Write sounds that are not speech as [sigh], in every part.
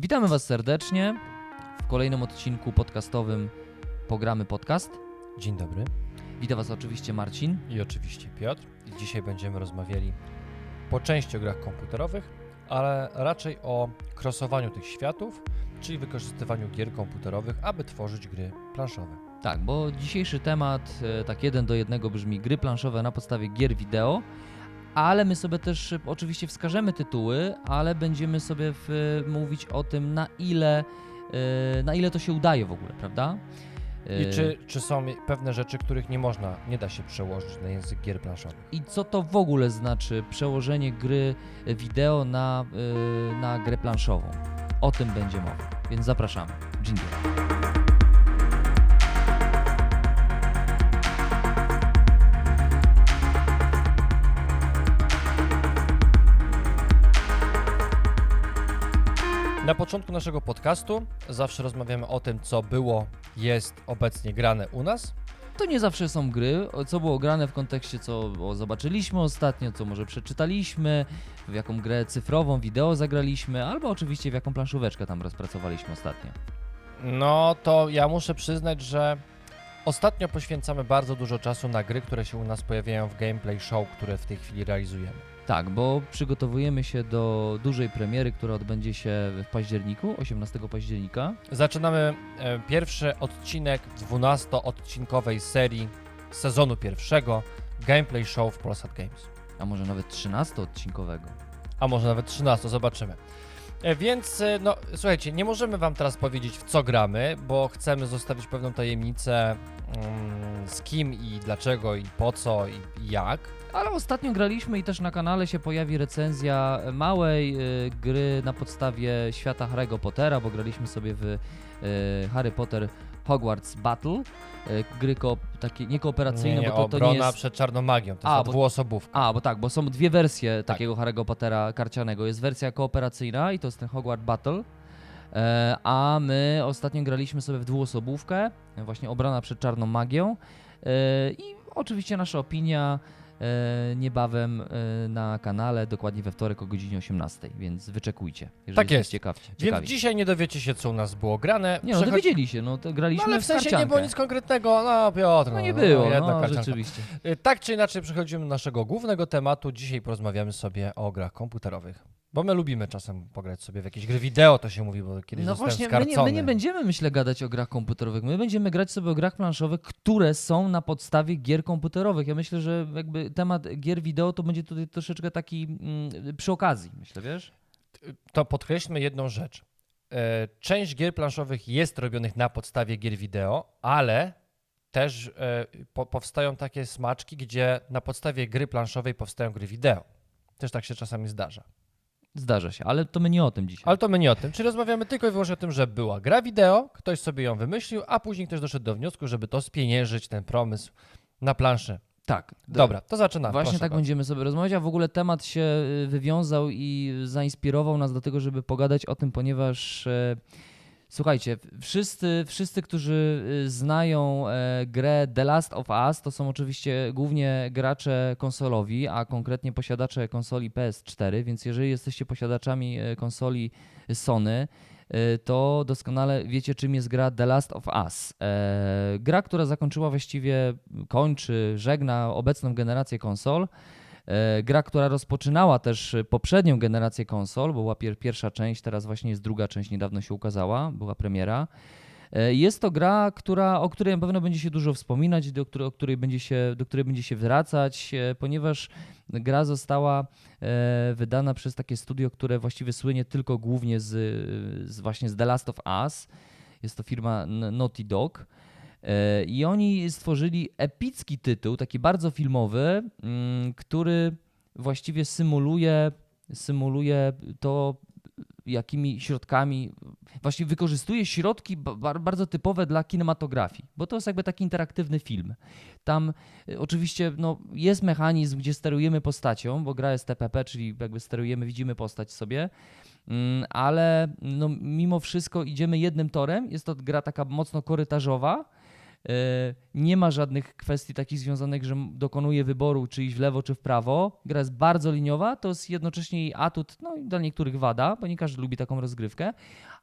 Witamy Was serdecznie w kolejnym odcinku podcastowym Pogramy Podcast. Dzień dobry. Witam Was oczywiście Marcin. I oczywiście Piotr. I dzisiaj będziemy rozmawiali po części o grach komputerowych, ale raczej o krosowaniu tych światów, czyli wykorzystywaniu gier komputerowych, aby tworzyć gry planszowe. Tak, bo dzisiejszy temat e, tak jeden do jednego brzmi gry planszowe na podstawie gier wideo, ale my sobie też e, oczywiście wskażemy tytuły, ale będziemy sobie w, mówić o tym na ile, e, na ile to się udaje w ogóle, prawda? I E, czy, czy są pewne rzeczy, których nie można, nie da się przełożyć na język gier planszowych? I co to w ogóle znaczy przełożenie gry wideo na, na grę planszową? O tym będzie mowa, więc zapraszamy. Jingle. Na początku naszego podcastu zawsze rozmawiamy o tym, co było, jest obecnie grane u nas. To nie zawsze są gry, co było grane w kontekście, co zobaczyliśmy ostatnio, co może przeczytaliśmy, w jaką grę cyfrową, wideo zagraliśmy, albo oczywiście w jaką planszóweczkę tam rozpracowaliśmy ostatnio. No to ja muszę przyznać, że ostatnio poświęcamy bardzo dużo czasu na gry, które się u nas pojawiają w gameplay show, które w tej chwili realizujemy. Tak, bo przygotowujemy się do dużej premiery, która odbędzie się w październiku, 18 października. Zaczynamy e, pierwszy odcinek 12-odcinkowej serii sezonu pierwszego gameplay show w Polsat Games. a może nawet 13-odcinkowego. A może nawet 13, zobaczymy. E, Więc, e, no, słuchajcie, nie możemy Wam teraz powiedzieć, w co gramy, bo chcemy zostawić pewną tajemnicę mm, z kim i dlaczego i po co i i jak. Ale ostatnio graliśmy i też na kanale się pojawi recenzja małej y, gry na podstawie świata Harry'ego Pottera, bo graliśmy sobie w y, Harry Potter Hogwarts Battle. Y, gry ko- takie niekooperacyjne, nie, nie, bo to, to nie jest... przed czarną magią, to A, jest bo- dwuosobówka. A, bo tak, bo są dwie wersje Tak. takiego Harry'ego Pottera karcianego. Jest wersja kooperacyjna i to jest ten Hogwarts Battle. E, a my ostatnio graliśmy sobie w dwuosobówkę, właśnie obrona przed czarną magią. E, I oczywiście nasza opinia niebawem e, na kanale, dokładnie we wtorek o godzinie 18, więc wyczekujcie, Tak jest. ciekawi. Więc dzisiaj nie dowiecie się, co u nas było grane. Nie, no Przechodzi- dowiedzieli się, no to No, graliśmy ale w sensie nie było karciankę. nic konkretnego. No, Piotr, No nie było, jedna no karcianka. rzeczywiście. Y, Tak czy inaczej przechodzimy do naszego głównego tematu. Dzisiaj porozmawiamy sobie o grach komputerowych. Bo my lubimy czasem pograć sobie w jakieś gry wideo, to się mówi, bo kiedyś No zostałem właśnie, my nie, skarcony. my nie będziemy, myślę, gadać o grach komputerowych. My będziemy grać sobie o grach planszowych, które są na podstawie gier komputerowych. Ja myślę, że jakby temat gier wideo to będzie tutaj troszeczkę taki mm, przy okazji, myślę, wiesz? To podkreślmy jedną rzecz. E, Część gier planszowych jest robionych na podstawie gier wideo, ale też e, po, powstają takie smaczki, gdzie na podstawie gry planszowej powstają gry wideo. Też tak się czasami zdarza. Zdarza się, ale to my nie o tym dzisiaj. Ale to my nie o tym. Czyli rozmawiamy tylko i wyłącznie o tym, że była gra wideo, ktoś sobie ją wymyślił, a później ktoś doszedł do wniosku, żeby to spieniężyć, ten pomysł na planszy. Tak. Dobra, to zaczynamy. Właśnie proszę tak bardzo. będziemy sobie rozmawiać, a w ogóle temat się y, wywiązał i zainspirował nas do tego, żeby pogadać o tym, ponieważ e, słuchajcie, wszyscy, wszyscy którzy y, znają e, grę The Last of Us, to są oczywiście głównie gracze konsolowi, a konkretnie posiadacze konsoli PS4, więc jeżeli jesteście posiadaczami e, konsoli Sony, e, to doskonale wiecie, czym jest gra The Last of Us. Gra, która zakończyła właściwie, kończy, żegna obecną generację konsol. E, gra, która rozpoczynała też poprzednią generację konsol, bo była pier pierwsza część, teraz właśnie jest druga część, niedawno się ukazała, była premiera. E, Jest to gra, która, o której na pewno będzie się dużo wspominać, do której, o której będzie się, do której będzie się wracać, e, ponieważ gra została e, wydana przez takie studio, które właściwie słynie tylko głównie z, z właśnie z The Last of Us. Jest to firma Naughty Dog. E, I oni stworzyli epicki tytuł, taki bardzo filmowy, mm, który właściwie symuluje, symuluje to, jakimi środkami, właściwie wykorzystuje środki ba- ba- bardzo typowe dla kinematografii, bo to jest jakby taki interaktywny film. Tam y, oczywiście no, jest mechanizm, gdzie sterujemy postacią, bo gra jest TPP, czyli jakby sterujemy, widzimy postać sobie, Mm, ale no, mimo wszystko idziemy jednym torem. Jest to gra taka mocno korytarzowa. E, Nie ma żadnych kwestii takich związanych, że dokonuje wyboru, czy iść w lewo, czy w prawo. Gra jest bardzo liniowa, to jest jednocześnie jej atut, no i dla niektórych wada, bo nie każdy lubi taką rozgrywkę,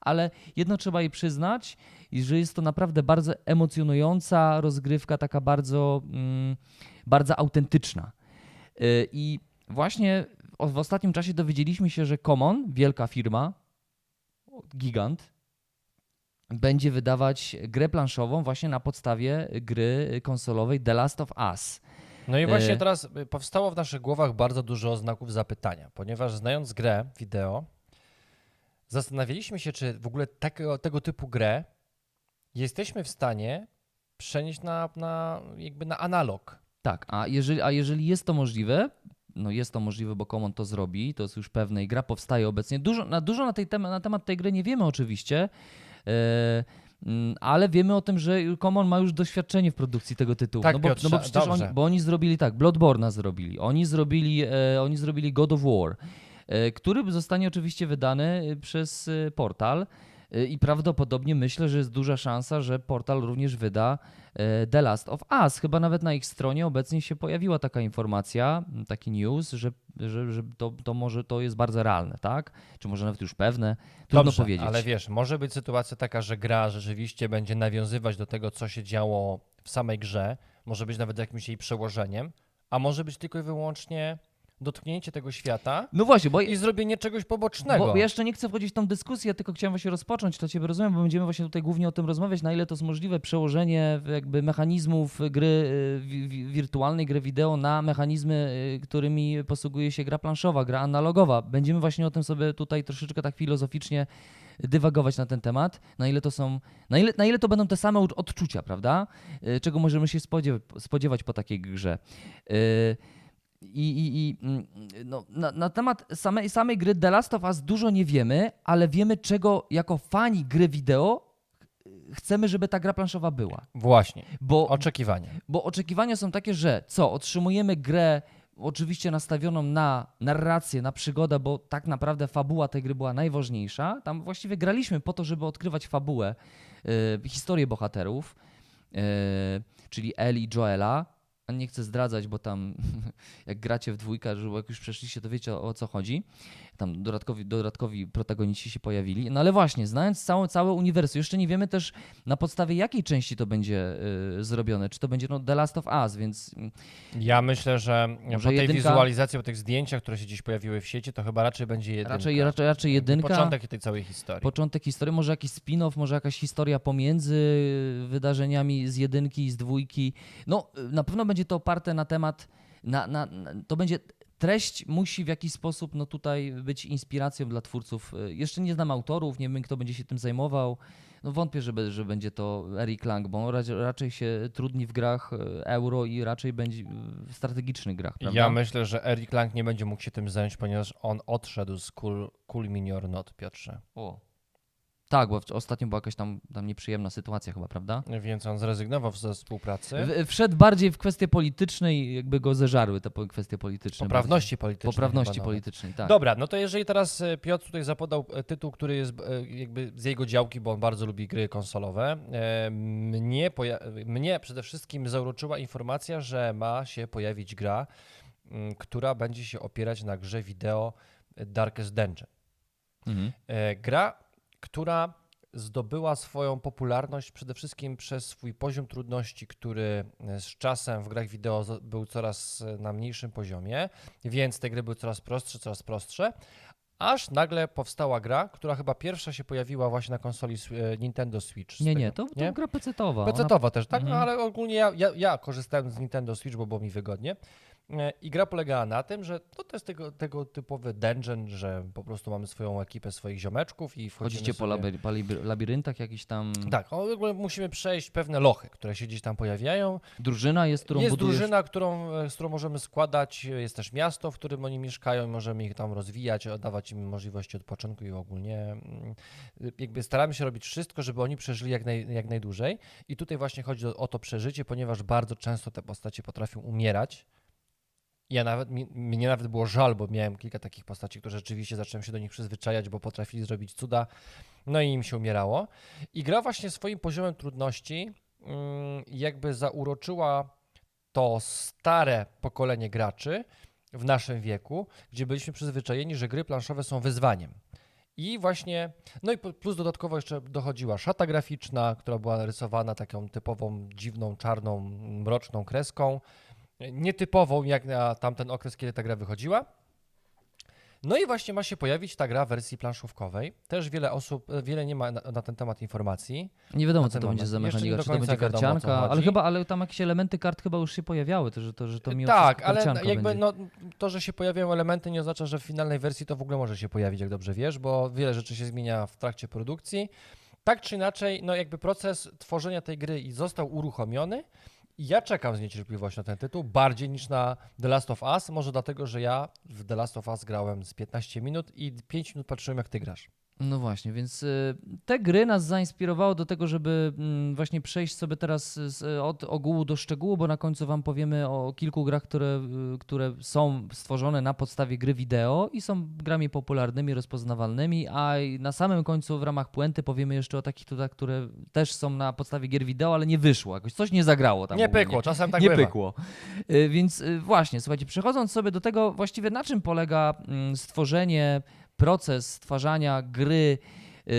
ale jedno trzeba jej przyznać, że jest to naprawdę bardzo emocjonująca rozgrywka, taka bardzo, mm, bardzo autentyczna. Y, I właśnie w ostatnim czasie dowiedzieliśmy się, że Common, wielka firma, gigant, będzie wydawać grę planszową właśnie na podstawie gry konsolowej The Last of Us. No i właśnie E. teraz y, powstało w naszych głowach bardzo dużo znaków zapytania, ponieważ znając grę wideo, zastanawialiśmy się, czy w ogóle tego, tego typu grę jesteśmy w stanie przenieść na, na, jakby na analog. Tak, a jeżeli, a jeżeli jest to możliwe, no jest to możliwe, bo Common to zrobi, to jest już pewne i gra powstaje obecnie. Dużo na, dużo na, tej tem- na temat tej gry nie wiemy oczywiście, e, ale wiemy o tym, że Common ma już doświadczenie w produkcji tego tytułu. Tak, no, bo, no Piotrze, bo przecież oni, bo oni zrobili tak, Bloodborne'a zrobili, oni zrobili, e, oni zrobili God of War, e, który zostanie oczywiście wydany e, przez e, portal. E, I prawdopodobnie myślę, że jest duża szansa, że portal również wyda e, The Last of Us. Chyba nawet na ich stronie obecnie się pojawiła taka informacja, taki news, że, że, że to, to może to jest bardzo realne, tak? Czy może nawet już pewne? Trudno Dobrze, powiedzieć. ale wiesz, może być sytuacja taka, że gra rzeczywiście będzie nawiązywać do tego, co się działo w samej grze, może być nawet jakimś jej przełożeniem, a może być tylko i wyłącznie dotknięcie tego świata No właśnie, bo, i zrobienie czegoś pobocznego. bo jeszcze nie chcę wchodzić w tą dyskusję, tylko chciałem właśnie rozpocząć, to Ciebie rozumiem, bo będziemy właśnie tutaj głównie o tym rozmawiać, na ile to jest możliwe przełożenie jakby mechanizmów gry y, wi- wi- wirtualnej, gry wideo na mechanizmy, y, którymi posługuje się gra planszowa, gra analogowa. Będziemy właśnie o tym sobie tutaj troszeczkę tak filozoficznie dywagować na ten temat, na ile to są, na ile, na ile to będą te same odczucia, prawda? Y, Czego możemy się spodziewać, po takiej grze. Y, I, i, i mm, no, na, na temat samej, samej gry The Last of Us dużo nie wiemy, ale wiemy, czego jako fani gry wideo chcemy, żeby ta gra planszowa była. Właśnie, Bo, oczekiwanie. bo oczekiwania są takie, że co, otrzymujemy grę oczywiście nastawioną na narrację, na przygodę, bo tak naprawdę fabuła tej gry była najważniejsza. Tam właściwie graliśmy po to, żeby odkrywać fabułę, y, historię bohaterów, y, czyli Eli i Joela. A Nie chcę zdradzać, bo tam [laughs] jak gracie w dwójkę, że jak już przeszliście, to wiecie o, co chodzi. Tam dodatkowi, dodatkowi protagoniści się pojawili. No ale właśnie, znając całe, całe uniwersum, jeszcze nie wiemy też na podstawie jakiej części to będzie y, zrobione. Czy to będzie no, The Last of Us, więc mm, Ja myślę, że po tej jedynka- wizualizacji, po tych zdjęciach, które się dziś pojawiły w sieci, to chyba raczej będzie jedynka. raczej, raczej, raczej jedynka. Początek tej całej historii. Początek historii, może jakiś spin-off, może jakaś historia pomiędzy wydarzeniami z jedynki i z dwójki. No, na pewno będzie to oparte na temat, na, na, na, to będzie, treść musi w jakiś sposób no tutaj być inspiracją dla twórców. Jeszcze nie znam autorów, nie wiem kto będzie się tym zajmował. No wątpię, że, że będzie to Eric Lang, bo on raczej, się trudni w grach e, euro i raczej będzie w strategicznych grach, prawda? Ja myślę, że Eric Lang nie będzie mógł się tym zająć, ponieważ on odszedł z Cool, cool Me or Not, Piotrze. O. Tak, bo ostatnio była jakaś tam, tam nieprzyjemna sytuacja chyba, prawda? Więc on zrezygnował ze współpracy. W- Wszedł bardziej w kwestie polityczne i jakby go zeżarły te po- kwestie polityczne. Poprawności politycznej. Poprawności politycznej, tak. Dobra, no to jeżeli teraz e, Piotr tutaj zapodał e, tytuł, który jest e, jakby z jego działki, bo on bardzo lubi gry konsolowe, mnie, mnie przede wszystkim zauroczyła informacja, że ma się pojawić gra, m, która będzie się opierać na grze wideo Darkest Dungeon. Mhm. Gra, która zdobyła swoją popularność przede wszystkim przez swój poziom trudności, który e, z czasem w grach wideo był coraz e, na mniejszym poziomie, więc te gry były coraz prostsze, coraz prostsze. Aż nagle powstała gra, która chyba pierwsza się pojawiła właśnie na konsoli e, Nintendo Switch. Nie, tego, nie, to, to gra pecetowa. Ona- PC-towa też, tak? No Mhm. ale ogólnie ja, ja, ja korzystałem z Nintendo Switch, bo było mi wygodnie. E, I gra polegała na tym, że to, to jest tego, tego typowy dungeon, że po prostu mamy swoją ekipę swoich ziomeczków i wchodzimy Chodzicie po, sobie... po labiryntach jakiś tam... Tak, o, w ogóle musimy przejść pewne lochy, które się gdzieś tam pojawiają. Drużyna jest, którą jest budujesz... drużyna, którą, e, z którą możemy składać, jest też miasto, w którym oni mieszkają, możemy ich tam rozwijać, dawać im możliwości odpoczynku i ogólnie mm, jakby staramy się robić wszystko, żeby oni przeżyli jak, naj, jak najdłużej. I tutaj właśnie chodzi o, o to przeżycie, ponieważ bardzo często te postacie potrafią umierać. Ja nawet, mi, mnie nawet było żal, bo miałem kilka takich postaci, które rzeczywiście zacząłem się do nich przyzwyczajać, bo potrafili zrobić cuda, no i im się umierało. I gra właśnie swoim poziomem trudności mm, jakby zauroczyła to stare pokolenie graczy w naszym wieku, gdzie byliśmy przyzwyczajeni, że gry planszowe są wyzwaniem. I właśnie, no i plus dodatkowo jeszcze dochodziła szata graficzna, która była narysowana taką typową, dziwną, czarną, mroczną kreską. Nietypową jak na tamten okres, kiedy ta gra wychodziła. No i właśnie ma się pojawić ta gra w wersji planszówkowej. Też wiele osób, wiele nie ma na, na ten temat informacji. Nie wiadomo, co to będzie za mechanika, czy to będzie wiadomo, karcianka, ale chodzi. chyba, ale tam jakieś elementy kart chyba już się pojawiały, to, że to, że to mimo tak, ale jakby będzie. no, to, że się pojawiają elementy nie oznacza, że w finalnej wersji to w ogóle może się pojawić, jak dobrze wiesz, bo wiele rzeczy się zmienia w trakcie produkcji. Tak czy inaczej, no jakby proces tworzenia tej gry i został uruchomiony. Ja czekam z niecierpliwością na ten tytuł, bardziej niż na The Last of Us, może dlatego, że ja w The Last of Us grałem z 15 minut i 5 minut patrzyłem, jak ty grasz. No właśnie, więc y, te gry nas zainspirowały do tego, żeby mm, właśnie przejść sobie teraz z, od ogółu do szczegółu, bo na końcu wam powiemy o kilku grach, które, y, które są stworzone na podstawie gry wideo i są grami popularnymi, rozpoznawalnymi, a na samym końcu w ramach puenty powiemy jeszcze o takich tutaj, które też są na podstawie gier wideo, ale nie wyszło, jakoś coś nie zagrało tam nie ogólnie. pykło, czasem tak nie bywa. pykło. Y, Więc właśnie, słuchajcie, przechodząc sobie do tego, właściwie na czym polega mm, stworzenie, proces stwarzania gry, y,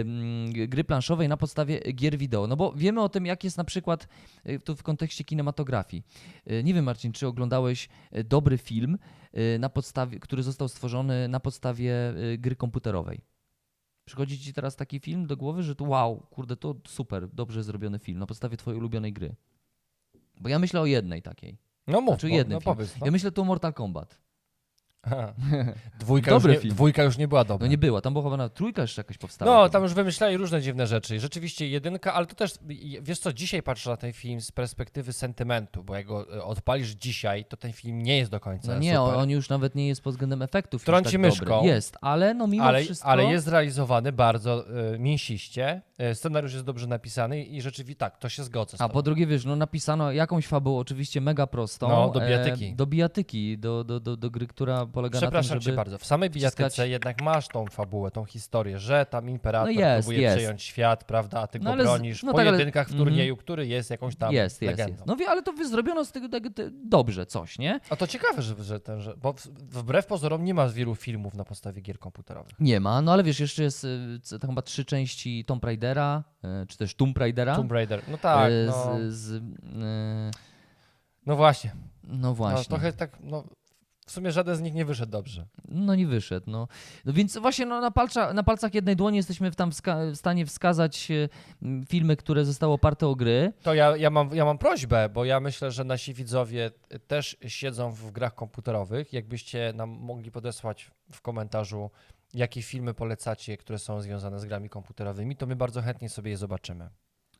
mm, gry planszowej na podstawie gier wideo. No bo wiemy o tym, jak jest na przykład y, tu w kontekście kinematografii. Y, Nie wiem, Marcin, czy oglądałeś y, dobry film, y, na podstawie, który został stworzony na podstawie y, gry komputerowej. Przychodzi ci teraz taki film do głowy, że to wow, kurde, to super, dobrze zrobiony film na podstawie twojej ulubionej gry. Bo ja myślę o jednej takiej. No mów, Znaczy jednym no powiedz. No. Ja myślę tu o Mortal Kombat. [laughs] Dwójka, już Dobry nie, film. dwójka już nie była dobra. No nie była, tam była chyba na trójka jeszcze jakaś powstała. No, tam już wymyślali różne dziwne rzeczy. Rzeczywiście jedynka, ale to też, wiesz co, dzisiaj patrzę na ten film z perspektywy sentymentu, bo jak go e, odpalisz dzisiaj, to ten film nie jest do końca No nie, on, super. on już nawet nie jest pod względem efektów. już Trąci tak myszką. Dobry. Jest, ale no mimo ale, wszystko. ale jest zrealizowany bardzo e, mięsiście, e, scenariusz jest dobrze napisany i rzeczywiście tak, to się zgodzę A po drugie, wiesz, no napisano jakąś fabułę, oczywiście mega prostą. No, do bijatyki. E, do bijatyki, do, do, do, do gry, która polega na tym, Przepraszam żeby... bardzo. W samej bijatyce wciskać- jednak masz tą fabułę, tą historię, że tam imperator No jest, próbuje jest. przejąć świat, prawda, a ty No go ale z- bronisz no w tak, ale- pojedynkach w turnieju, który jest jakąś tam Jest, legendą. jest. No wie, ale to wy- zrobiono z tego, tego dobrze coś, nie? A to ciekawe, że, że ten, że, bo wbrew pozorom nie ma wielu filmów na podstawie gier komputerowych. Nie ma, no ale wiesz, jeszcze jest y, chyba trzy części Tomb Raidera, y, czy też Tomb Raidera. Tomb Raider, no tak, y, no, z, z, y, no właśnie, no no, właśnie. trochę tak, no w sumie żaden z nich nie wyszedł dobrze. No nie wyszedł, no. no więc właśnie no, na, palcza, na palcach jednej dłoni jesteśmy w, tam wska- w stanie wskazać e, m, filmy, które zostały oparte o gry. To ja, ja, mam, ja mam prośbę, bo ja myślę, że nasi widzowie też siedzą w grach komputerowych. Jakbyście nam mogli podesłać w komentarzu, jakie filmy polecacie, które są związane z grami komputerowymi, to my bardzo chętnie sobie je zobaczymy.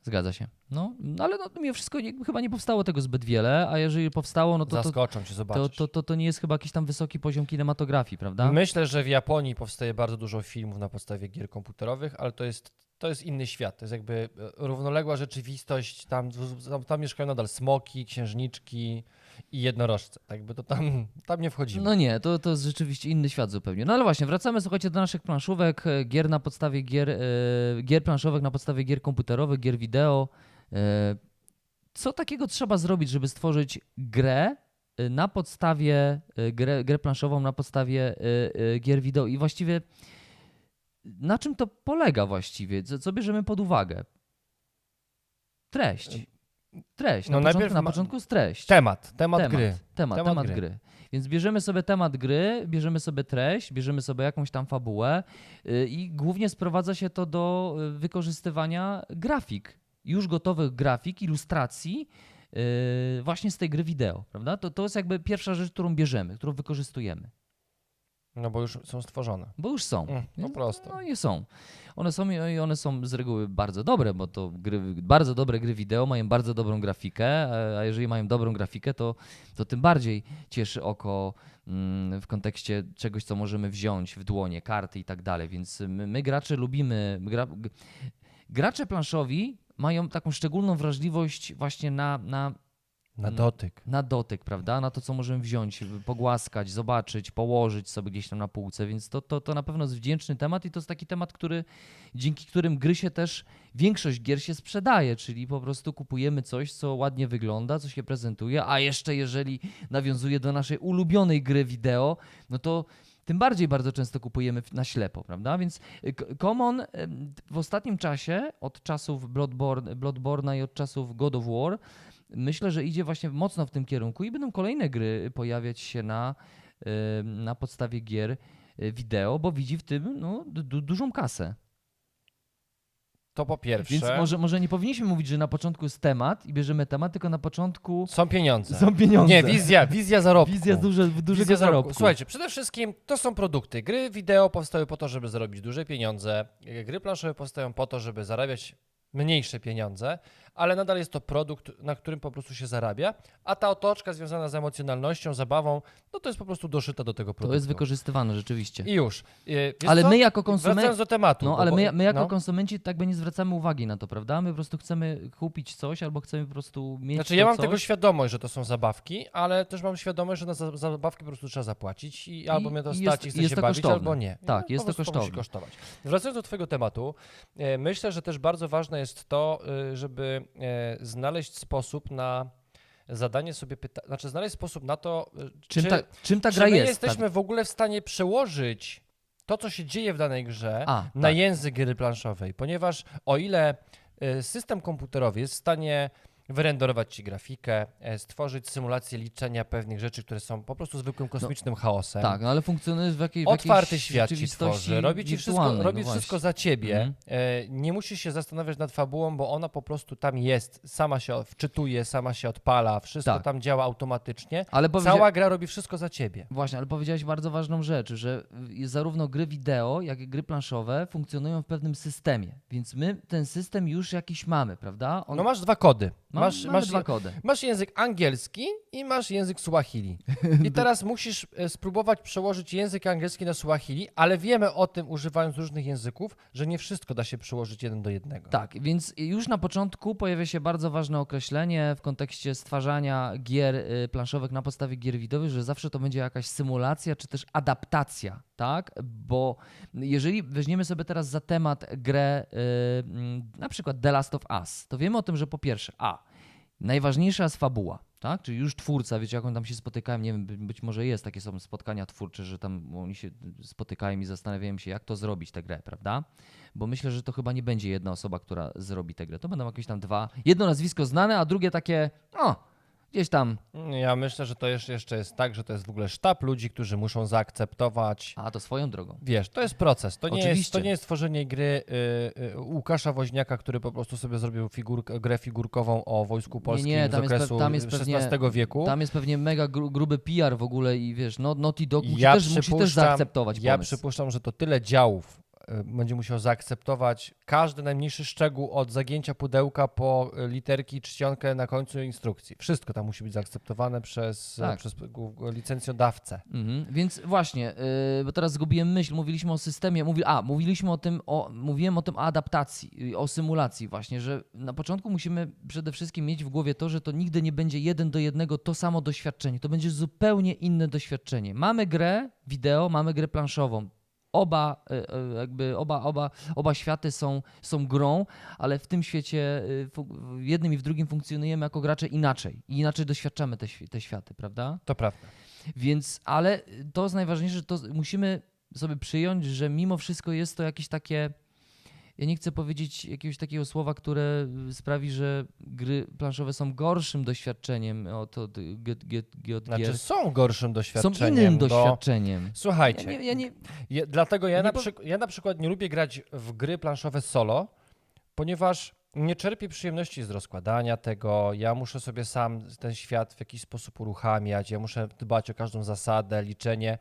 Zgadza się. No, no ale no, mimo wszystko nie, chyba nie powstało tego zbyt wiele, a jeżeli powstało, no to to, Zaskoczą cię, to, zobaczysz. to, to, to nie jest chyba jakiś tam wysoki poziom kinematografii, prawda? Myślę, że w Japonii powstaje bardzo dużo filmów na podstawie gier komputerowych, ale to jest, to jest inny świat. To jest jakby e, równoległa rzeczywistość. Tam, tam mieszkają nadal smoki, księżniczki i jednorożce. Tak jakby to tam, tam nie wchodzimy. No nie, to, to jest rzeczywiście inny świat zupełnie. No ale właśnie, wracamy, słuchajcie, do naszych planszówek, e, gier na podstawie gier, e, gier planszowych na podstawie gier komputerowych, gier wideo. E, co takiego trzeba zrobić, żeby stworzyć grę na podstawie, grę, grę planszową na podstawie e, gier wideo i właściwie na czym to polega właściwie? Co, co bierzemy pod uwagę? Treść. Treść. Na, No początku, najpierw na początku jest treść. Temat, temat, Temat, gry. Temat, Temat temat gry. gry. Więc bierzemy sobie temat gry, bierzemy sobie treść, bierzemy sobie jakąś tam fabułę y, i głównie sprowadza się to do y, wykorzystywania grafik, już gotowych grafik, ilustracji y, właśnie z tej gry wideo, prawda? To, to jest jakby pierwsza rzecz, którą bierzemy, którą wykorzystujemy, No bo już są stworzone. bo już są. Mm, po Nie? prostu. No i są. One są i one są z reguły bardzo dobre, bo to gry, bardzo dobre gry wideo mają bardzo dobrą grafikę, a jeżeli mają dobrą grafikę, to, to tym bardziej cieszy oko mm, w kontekście czegoś, co możemy wziąć w dłonie, karty i tak dalej. Więc my, my gracze lubimy. Gra, gracze planszowi mają taką szczególną wrażliwość właśnie na, na Na Mm. dotyk. na dotyk, prawda? Na to, co możemy wziąć, pogłaskać, zobaczyć, położyć sobie gdzieś tam na półce, więc to, to, to na pewno jest wdzięczny temat i to jest taki temat, który, dzięki którym gry się też, większość gier się sprzedaje, czyli po prostu kupujemy coś, co ładnie wygląda, co się prezentuje, a jeszcze jeżeli nawiązuje do naszej ulubionej gry wideo, no to tym bardziej bardzo często kupujemy na ślepo, prawda? Więc y, Common em, w ostatnim czasie, od czasów Bloodborne, Bloodborne'a i od czasów God of War, myślę, że idzie właśnie mocno w tym kierunku i będą kolejne gry pojawiać się na, na podstawie gier y, wideo, bo widzi w tym no, du- du- dużą kasę. To po pierwsze. Więc może, może nie powinniśmy mówić, że na początku jest temat i bierzemy temat, tylko na początku Są pieniądze. są pieniądze. Nie, wizja, wizja zarobku. Wizja duże, dużego Wizja zarobku. Słuchajcie, przede wszystkim to są produkty. Gry wideo powstały po to, żeby zarobić duże pieniądze. Gry planszowe powstają po to, żeby zarabiać mniejsze pieniądze, ale nadal jest to produkt, na którym po prostu się zarabia, a ta otoczka związana z emocjonalnością, zabawą, no to jest po prostu doszyta do tego produktu. To jest wykorzystywane rzeczywiście. I już. Wiesz Ale co? my jako konsumenci. Wracając do tematu. No, ale bo- my, my jako no. konsumenci tak by nie zwracamy uwagi na to, prawda? My po prostu chcemy kupić coś albo chcemy po prostu mieć Znaczy ja mam coś. tego świadomość, że to są zabawki, ale też mam świadomość, że na za- zabawki po prostu trzeba zapłacić i albo mnie to i stać jest- i chcę jest się to bawić, kosztowne. albo nie. Tak, No, jest to kosztowne. kosztować. Wracając do twojego tematu, e, myślę, że też bardzo ważne jest to, e, żeby e, znaleźć sposób na zadanie sobie pytania, znaczy znaleźć sposób na to, e, Czym, czy, ta, czym ta czy gra jest? jesteśmy w ogóle w stanie przełożyć to, co się dzieje w danej grze, A, na tak. język gry planszowej, ponieważ o ile e, system komputerowy jest w stanie wyrenderować ci grafikę, e, stworzyć symulację liczenia pewnych rzeczy, które są po prostu zwykłym kosmicznym chaosem. Tak, no ale funkcjonuje w jakiej w Otwarty jakiejś świat ci tworzy, robi ci wszystko, wirtualnej, robi no wszystko za ciebie. Mhm. E, nie musisz się zastanawiać nad fabułą, bo ona po prostu tam jest, sama się wczytuje, sama się odpala, wszystko Tak. tam działa automatycznie. Ale powiedzia... Cała gra robi wszystko za ciebie. Właśnie, ale powiedziałeś bardzo ważną rzecz, że zarówno gry wideo, jak i gry planszowe funkcjonują w pewnym systemie, więc my ten system już jakiś mamy, prawda? On... No masz dwa kody. Ma- masz, mamy masz, dwa kody. masz język angielski i masz język Swahili. [laughs] I teraz musisz e, spróbować przełożyć język angielski na Swahili, ale wiemy o tym, używając różnych języków, że nie wszystko da się przełożyć jeden do jednego. Tak, więc już na początku pojawia się bardzo ważne określenie w kontekście stwarzania gier y, planszowych na podstawie gier widowych, że zawsze to będzie jakaś symulacja czy też adaptacja, tak? Bo jeżeli weźmiemy sobie teraz za temat grę y, mm, na przykład The Last of Us, to wiemy o tym, że po pierwsze, a najważniejsza jest fabuła. Tak? Czyli już twórca, wiecie, jak on tam się spotykają, nie wiem, by- być może jest takie są spotkania twórcze, że tam oni się spotykają i zastanawiają się, jak to zrobić tę grę, prawda? Bo myślę, że to chyba nie będzie jedna osoba, która zrobi tę grę. To będą jakieś tam dwa. Jedno nazwisko znane, a drugie takie, o, gdzieś tam, Ja myślę, że to jeszcze jeszcze jest tak, że to jest w ogóle sztab ludzi, którzy muszą zaakceptować. a to swoją drogą. Wiesz, to jest proces. To nie, jest, to nie jest tworzenie gry y, y, Łukasza Woźniaka, który po prostu sobie zrobił figurkę, grę figurkową o Wojsku Polskim nie, z tam jest pe- okresu tam jest pewnie- XVI wieku. Tam jest pewnie mega gru, gruby PR w ogóle i wiesz, no, Naughty Dog musi, Ja też, musi też zaakceptować Ja pomysł. przypuszczam, że to tyle działów będzie musiał zaakceptować każdy najmniejszy szczegół od zagięcia pudełka po literki czcionkę na końcu instrukcji. Wszystko tam musi być zaakceptowane przez, Tak. przez licencjodawcę. Mhm, Więc właśnie, yy, bo teraz zgubiłem myśl, mówiliśmy o systemie, mówi, a, mówiliśmy o tym, o, mówiłem o tym o adaptacji, o symulacji właśnie, że na początku musimy przede wszystkim mieć w głowie to, że to nigdy nie będzie jeden do jednego to samo doświadczenie, to będzie zupełnie inne doświadczenie. Mamy grę wideo, mamy grę planszową. Oba, yy, yy, jakby oba, oba, oba światy są, są grą, ale w tym świecie, fu- w jednym i w drugim funkcjonujemy jako gracze inaczej i inaczej doświadczamy te, te światy, prawda? To prawda. Więc, ale to jest najważniejsze, że to musimy sobie przyjąć, że mimo wszystko jest to jakieś takie. Ja nie chcę powiedzieć jakiegoś takiego słowa, które sprawi, że gry planszowe są gorszym doświadczeniem od, od, od, od, Znaczy gier. są gorszym Są doświadczeniem. innym bo- doświadczeniem. Słuchajcie, Ja nie, ja nie, dlatego ja Nie na, po- przyk- ja na przykład nie lubię grać w gry planszowe solo, ponieważ nie czerpię przyjemności z rozkładania tego. Ja muszę sobie sam ten świat w jakiś sposób uruchamiać, ja muszę dbać o każdą zasadę, liczenie.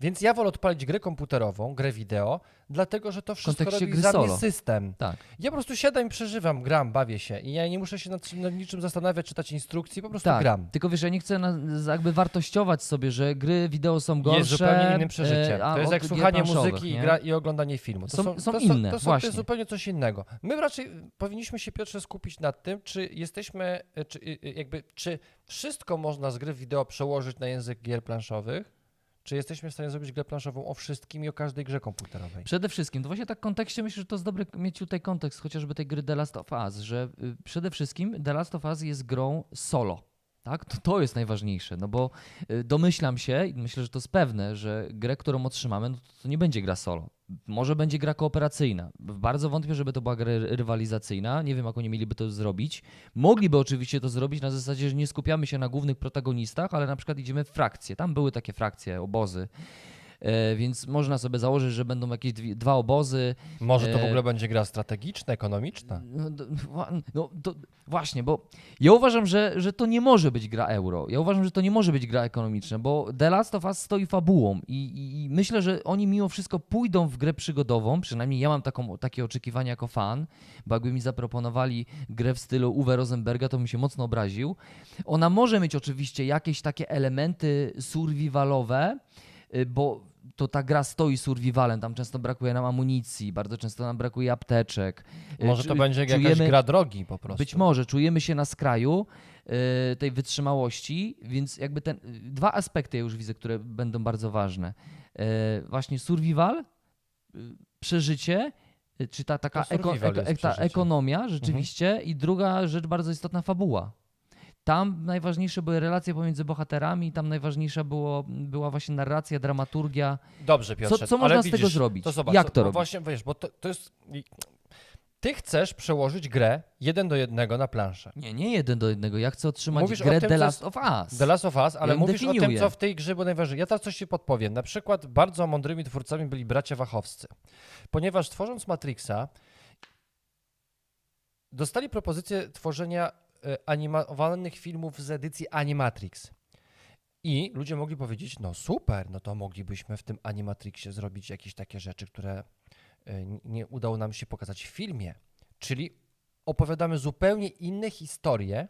Więc ja wolę odpalić grę komputerową, grę wideo, dlatego że to wszystko robi za solo. mnie system. Tak. Ja po prostu siadam i przeżywam, gram, bawię się i ja nie muszę się nad, nad niczym zastanawiać, czytać instrukcji, po prostu Tak, gram. tylko wiesz, ja nie chcę na, jakby wartościować sobie, że gry wideo są gorsze. Jest zupełnie innym przeżyciem. e, a to jest jak słuchanie muzyki i, gra, i oglądanie filmu. To Są- są to inne, to, są, to jest zupełnie coś innego. My raczej powinniśmy się, Piotrze, skupić nad tym, czy jesteśmy, e, czy, e, jakby, czy wszystko można z gry wideo przełożyć na język gier planszowych, czy jesteśmy w stanie zrobić grę planszową o wszystkim i o każdej grze komputerowej. Przede wszystkim, to właśnie tak w kontekście myślę, że to jest dobry mieć tutaj kontekst chociażby tej gry The Last of Us, że y, przede wszystkim The Last of Us jest grą solo. Tak? To, to jest najważniejsze, no bo y, domyślam się i myślę, że to jest pewne, że grę, którą otrzymamy, no to, to nie będzie gra solo. Może będzie gra kooperacyjna. Bardzo wątpię, żeby to była gra ry- rywalizacyjna. Nie wiem, jak oni mieliby to zrobić. Mogliby oczywiście to zrobić na zasadzie, że nie skupiamy się na głównych protagonistach, ale na przykład idziemy w frakcje. Tam były takie frakcje, obozy. E, więc można sobie założyć, że będą jakieś dwa obozy. Może to w E, ogóle będzie gra strategiczna, ekonomiczna? No, no to właśnie, bo ja uważam, że, że to nie może być gra euro. Ja uważam, że to nie może być gra ekonomiczna, bo The Last of Us stoi fabułą i, i, i myślę, że oni mimo wszystko pójdą w grę przygodową, przynajmniej ja mam taką, takie oczekiwania jako fan, bo jakby mi zaproponowali grę w stylu Uwe Rosenberga, to bym się mocno obraził. Ona może mieć oczywiście jakieś takie elementy survivalowe, y, bo to ta gra stoi survivalem, tam często brakuje nam amunicji, bardzo często nam brakuje apteczek. Y, Może to czu- będzie jakaś czujemy- gra drogi po prostu. być może czujemy się na skraju y, tej wytrzymałości, więc jakby ten dwa aspekty ja już widzę, które będą bardzo ważne. Y, właśnie survival, y, przeżycie, czy ta taka To eko, eko, ta ekonomia rzeczywiście i druga rzecz bardzo istotna fabuła. Tam najważniejsze były relacje pomiędzy bohaterami, tam najważniejsza było, była właśnie narracja, dramaturgia. Dobrze, Piotrze, co można ale z tego zrobić? To zobacz, Jak to no robić? Właśnie, wiesz, bo to, to jest... Ty chcesz przełożyć grę jeden do jednego na planszę. Nie, nie jeden do jednego. Ja chcę otrzymać Mówisz grę tym, The co Last of Us. The Last of Us, ale ją mówisz o tym, definiuję. co w tej grze było najważniejsze. Ja teraz coś ci podpowiem. Na przykład bardzo mądrymi twórcami byli bracia Wachowscy, ponieważ tworząc Matrixa dostali propozycję tworzenia animowanych filmów z edycji Animatrix. I ludzie mogli powiedzieć, no super, no to moglibyśmy w tym Animatrixie zrobić jakieś takie rzeczy, które e, nie udało nam się pokazać w filmie. Czyli opowiadamy zupełnie inne historie.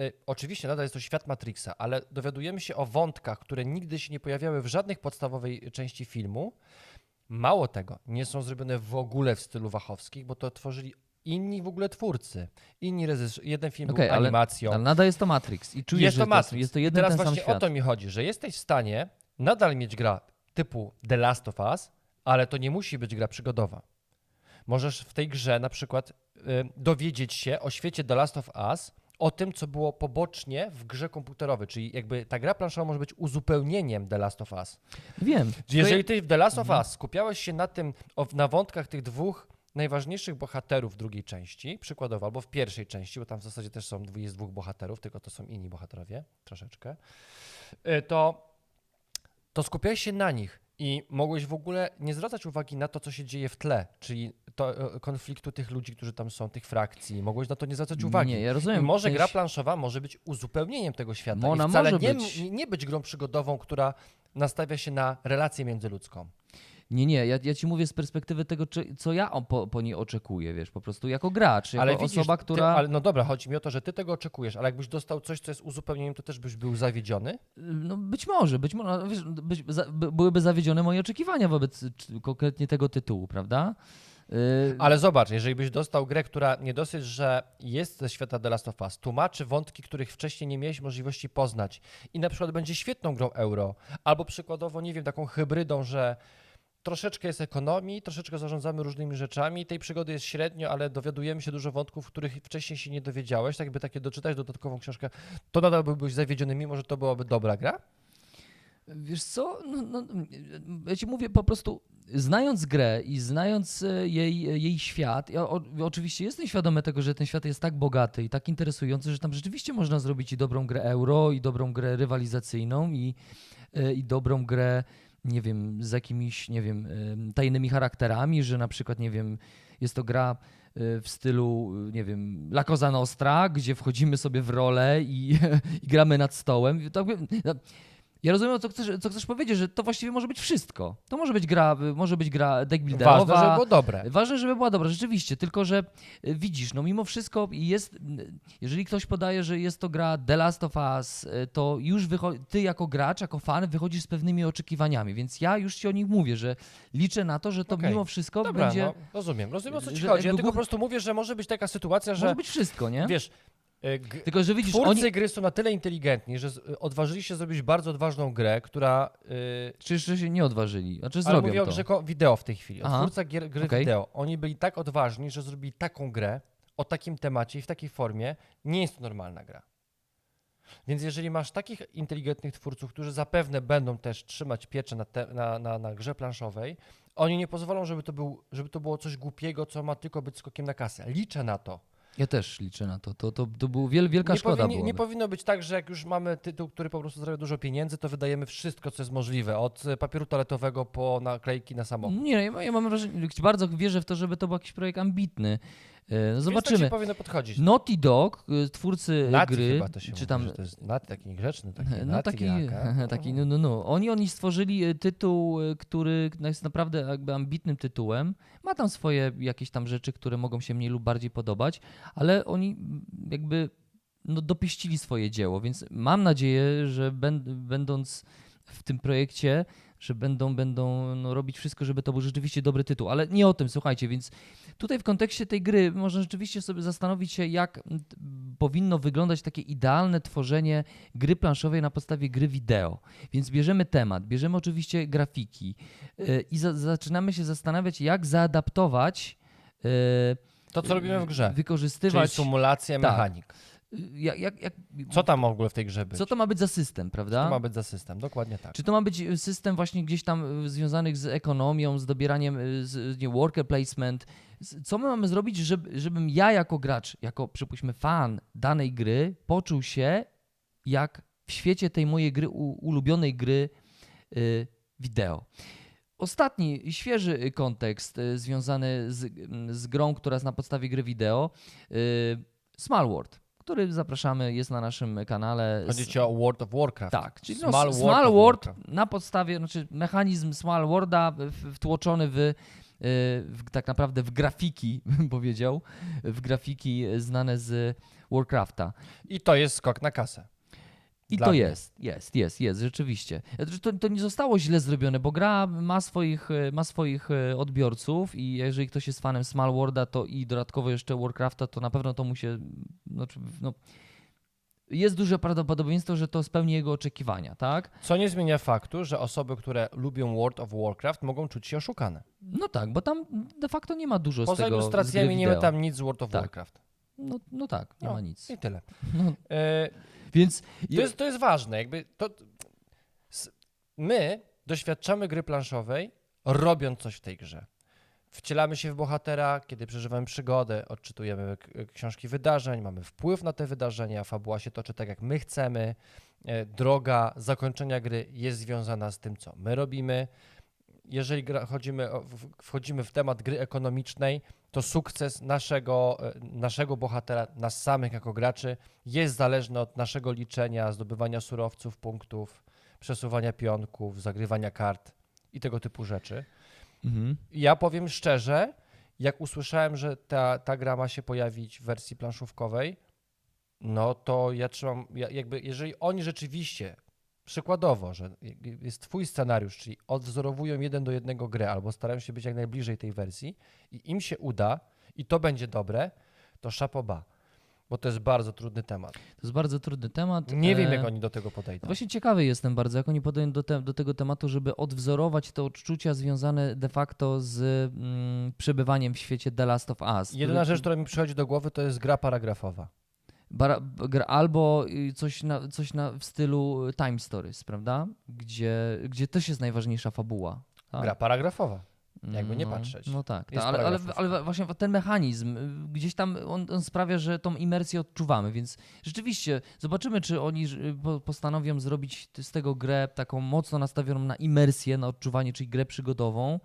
E, Oczywiście nadal jest to świat Matrixa, ale dowiadujemy się o wątkach, które nigdy się nie pojawiały w żadnej podstawowej części filmu. Mało tego, nie są zrobione w ogóle w stylu wachowskich, bo to tworzyli inni w ogóle twórcy. Inni reżyser, jeden film Okej, był ale- animacją. Ale nadal jest to Matrix i czujesz, jest że to Matrix. jest to jeden teraz ten sam właśnie świat. o to mi chodzi, że jesteś w stanie nadal mieć gra typu The Last of Us, ale to nie musi być gra przygodowa. Możesz w tej grze na przykład y, dowiedzieć się o świecie The Last of Us, o tym, co było pobocznie w grze komputerowej, czyli jakby ta gra planszowa może być uzupełnieniem The Last of Us. Wiem. Jeżeli ty w The Last of Mhm. Us skupiałeś się na tym, na wątkach tych dwóch najważniejszych bohaterów drugiej części, przykładowo, albo w pierwszej części, bo tam w zasadzie też są, jest dwóch bohaterów, tylko to są inni bohaterowie, troszeczkę, y, to, to skupiałeś się na nich i mogłeś w ogóle nie zwracać uwagi na to, co się dzieje w tle, czyli to, y, konfliktu tych ludzi, którzy tam są, tych frakcji, mogłeś na to nie zwracać uwagi. Nie, ja I rozumiem. może Część- gra planszowa może być uzupełnieniem tego świata. Ona I wcale może nie, być. nie być grą przygodową, która nastawia się na relację międzyludzką. Nie, nie, ja, ja ci mówię z perspektywy tego, czy, co ja po, po niej oczekuję, wiesz, po prostu jako gracz, jako Ale widzisz, osoba, ty, która... ale no dobra, chodzi mi o to, że ty tego oczekujesz, ale jakbyś dostał coś, co jest uzupełnieniem, to też byś był zawiedziony? No być może, być może, no, wiesz, być, za, by, byłyby zawiedzione moje oczekiwania wobec czy, konkretnie tego tytułu, prawda? Yy, Ale zobacz, jeżeli byś dostał grę, która nie dosyć, że jest ze świata The Last of Us, tłumaczy wątki, których wcześniej nie miałeś możliwości poznać i na przykład będzie świetną grą euro, albo przykładowo, nie wiem, taką hybrydą, że troszeczkę jest ekonomii, troszeczkę zarządzamy różnymi rzeczami, tej przygody jest średnio, ale dowiadujemy się dużo wątków, których wcześniej się nie dowiedziałeś, tak jakby takie doczytać dodatkową książkę, to nadal byłbyś zawiedziony, mimo że to byłaby dobra gra? Wiesz co, no, no, ja ci mówię po prostu, znając grę i znając e, jej, jej świat, ja o, oczywiście jestem świadomy tego, że ten świat jest tak bogaty i tak interesujący, że tam rzeczywiście można zrobić i dobrą grę euro, i dobrą grę rywalizacyjną, i, e, i dobrą grę, nie wiem, z jakimiś, nie wiem, em, tajnymi charakterami, że na przykład, nie wiem, jest to gra e, w stylu, e, nie wiem, La Cosa Nostra, gdzie wchodzimy sobie w rolę i, [laughs] i gramy nad stołem. Ja rozumiem, co chcesz, co chcesz powiedzieć, że to właściwie może być wszystko. To może być gra, może być gra deck builderowa. Ważne, żeby było dobre. Ważne, żeby była dobra, rzeczywiście, tylko że y, widzisz, no mimo wszystko jest, jeżeli ktoś podaje, że jest to gra The Last of Us, y, to już ty jako gracz, jako fan wychodzisz z pewnymi oczekiwaniami, więc ja już ci o nich mówię, że liczę na to, że to Okej. mimo wszystko Dobra, będzie, no, rozumiem. Rozumiem, o co ci chodzi. Ja tylko po prostu mówię, że może być taka sytuacja, że może być wszystko, nie? wiesz, g- Tylko, że widzisz, twórcy oni... gry są na tyle inteligentni, że odważyli się zrobić bardzo odważną grę, która... y, Czy jeszcze się nie odważyli? Znaczy Ale zrobią mówię o to. grze ko- wideo w tej chwili. Aha. Twórca gier, gry Okej. wideo. Oni byli tak odważni, że zrobili taką grę o takim temacie i w takiej formie. Nie jest to normalna gra. Więc jeżeli masz takich inteligentnych twórców, którzy zapewne będą też trzymać pieczę na, te, na, na, na grze planszowej, oni nie pozwolą, żeby to, był, żeby to było coś głupiego, co ma tylko być skokiem na kasę. Liczę na to. Ja też liczę na to. To, to, to był wiel, wielka Nie, szkoda powinni, byłaby. nie powinno być tak, że jak już mamy tytuł, który po prostu zarabia dużo pieniędzy, to wydajemy wszystko, co jest możliwe. Od e, papieru toaletowego po naklejki na samochód. Nie, ja, ja mam wrażenie, bardzo wierzę w to, żeby to był jakiś projekt ambitny. E, No Więc tak zobaczymy. się powinno podchodzić. Naughty Dog, y, twórcy Nati gry, chyba to się czy mówi, tam że to jest Nati, taki niegrzeczny, taki [laughs] no Nati taki, [laughs] taki no, no, no. Oni, oni stworzyli y, tytuł, który jest naprawdę jakby ambitnym tytułem. Ma tam swoje jakieś tam rzeczy, które mogą się mniej lub bardziej podobać, ale oni jakby no, dopieścili swoje dzieło, więc mam nadzieję, że będ, będąc w tym projekcie, że będą, będą no, robić wszystko, żeby to był rzeczywiście dobry tytuł. Ale nie o tym, słuchajcie, więc tutaj w kontekście tej gry można rzeczywiście sobie zastanowić się, jak powinno wyglądać takie idealne tworzenie gry planszowej na podstawie gry wideo. Więc bierzemy temat, bierzemy oczywiście grafiki yy, i za, zaczynamy się zastanawiać, jak zaadaptować, yy, To, co robimy w grze, czyli wykorzystywać. symulację Tak. mechanik. Jak, jak, jak, Co tam w ogóle w tej grze być? co to ma być za system, prawda? to ma być za system? Dokładnie tak. Czy to ma być y, system właśnie gdzieś tam y, związanych z ekonomią, z dobieraniem, y, z, nie, worker placement? Co my mamy zrobić, żeby, żebym ja jako gracz, jako przypuśćmy fan danej gry, poczuł się jak w świecie tej mojej gry, ulubionej gry y, wideo? Ostatni, świeży kontekst y, związany z, mm, z grą, która jest na podstawie gry wideo, Small World, który zapraszamy, jest na naszym kanale. Chodzi ci o World of Warcraft. Tak, czyli no, Small World Small World Warcraft. na podstawie, znaczy mechanizm Small Worlda wtłoczony w, y, w, tak naprawdę w grafiki, [laughs] bym powiedział, w grafiki znane z Warcrafta. I to jest skok na kasę. I Dla to mnie. jest, jest, jest, jest, rzeczywiście. Znaczy, To, to nie zostało źle zrobione, bo gra ma swoich, y, ma swoich y, odbiorców i jeżeli ktoś jest fanem Small Worlda to i dodatkowo jeszcze Warcrafta, to na pewno to mu się, znaczy, no, jest duże prawdopodobieństwo, że to spełni jego oczekiwania, tak? Co nie zmienia faktu, że osoby, które lubią World of Warcraft mogą czuć się oszukane. No tak, bo tam de facto nie ma dużo Poza z tego ilustracjami nie ma tam nic z World of Tak. Warcraft. No, no tak, nie No, ma nic. I tyle. No, E, więc To jest, to jest ważne. Jakby to, my doświadczamy gry planszowej, robiąc coś w tej grze. Wcielamy się w bohatera, kiedy przeżywamy przygodę, odczytujemy książki wydarzeń, mamy wpływ na te wydarzenia, fabuła się toczy tak, jak my chcemy. E, Droga zakończenia gry jest związana z tym, co my robimy. Jeżeli chodzimy, wchodzimy w temat gry ekonomicznej, to sukces naszego, e, naszego bohatera, nas samych jako graczy, jest zależny od naszego liczenia, zdobywania surowców, punktów, przesuwania pionków, zagrywania kart i tego typu rzeczy. mhm. Ja powiem szczerze, jak usłyszałem, że ta, ta gra ma się pojawić w wersji planszówkowej, no to ja trzymam, ja, jakby jeżeli oni rzeczywiście, przykładowo, że jest twój scenariusz, czyli odwzorowują jeden do jednego grę albo starają się być jak najbliżej tej wersji i im się uda i to będzie dobre, to szapoba, bo to jest bardzo trudny temat. To jest bardzo trudny temat. Nie wiem, E, jak oni do tego podejdą. Właśnie ciekawy jestem bardzo, jak oni podejdą do, te, do tego tematu, żeby odwzorować te odczucia związane de facto z mm, przebywaniem w świecie The Last of Us. Jedyna który- rzecz, która mi przychodzi do głowy, to jest gra paragrafowa. Albo coś, na, coś na, w stylu Time Stories, prawda? Gdzie, gdzie też jest najważniejsza fabuła. tak? Gra paragrafowa. jakby nie no, patrzeć. No tak, Jest tak ale, ale, paragrafówka. ale właśnie ten mechanizm, y, gdzieś tam on, on sprawia, że tą imersję odczuwamy, więc rzeczywiście zobaczymy, czy oni y, po- postanowią zrobić z tego grę taką mocno nastawioną na imersję, na odczuwanie, czyli grę przygodową,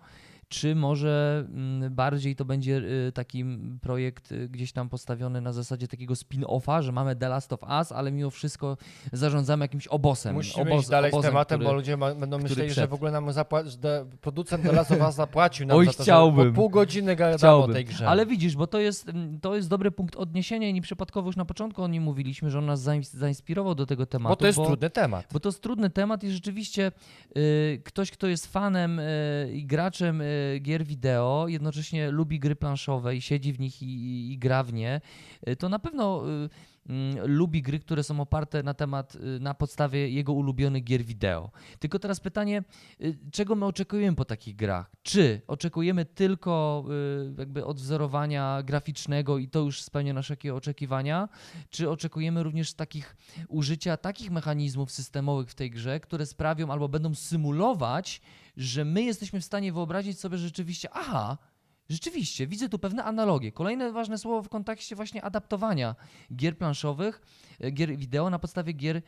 czy może mm, bardziej to będzie y, taki projekt y, gdzieś tam postawiony na zasadzie takiego spin-offa, że mamy The Last of Us, ale mimo wszystko zarządzamy jakimś obosem. Musimy obos, iść dalej z obozem, tematem, który... bo ludzie ma, będą myśleli, że przed. w ogóle nam zapłaci, że de- producent do Last of Us zapłacił nam Oj, za to, że chciałbym. pół godziny gadamy o tej grze. Ale widzisz, bo to jest, mm, to jest dobry punkt odniesienia i nieprzypadkowo już na początku o nim mówiliśmy, że on nas zains- zainspirował do tego tematu. bo to jest trudny temat. Bo to jest trudny temat i rzeczywiście y, ktoś, kto jest fanem y, i graczem y, gier wideo, jednocześnie lubi gry planszowe i siedzi w nich i, i, i gra w nie, y, to na pewno y, mm, lubi gry, które są oparte na temat, y, na podstawie jego ulubionych gier wideo. Tylko teraz pytanie, y, czego my oczekujemy po takich grach? Czy oczekujemy tylko y, jakby odwzorowania graficznego i to już spełnia nasze oczekiwania? Czy oczekujemy również takich użycia takich mechanizmów systemowych w tej grze, które sprawią albo będą symulować, że my jesteśmy w stanie wyobrazić sobie rzeczywiście, aha, rzeczywiście, widzę tu pewne analogie. Kolejne ważne słowo w kontekście właśnie adaptowania gier planszowych, e, gier wideo na podstawie gier, e,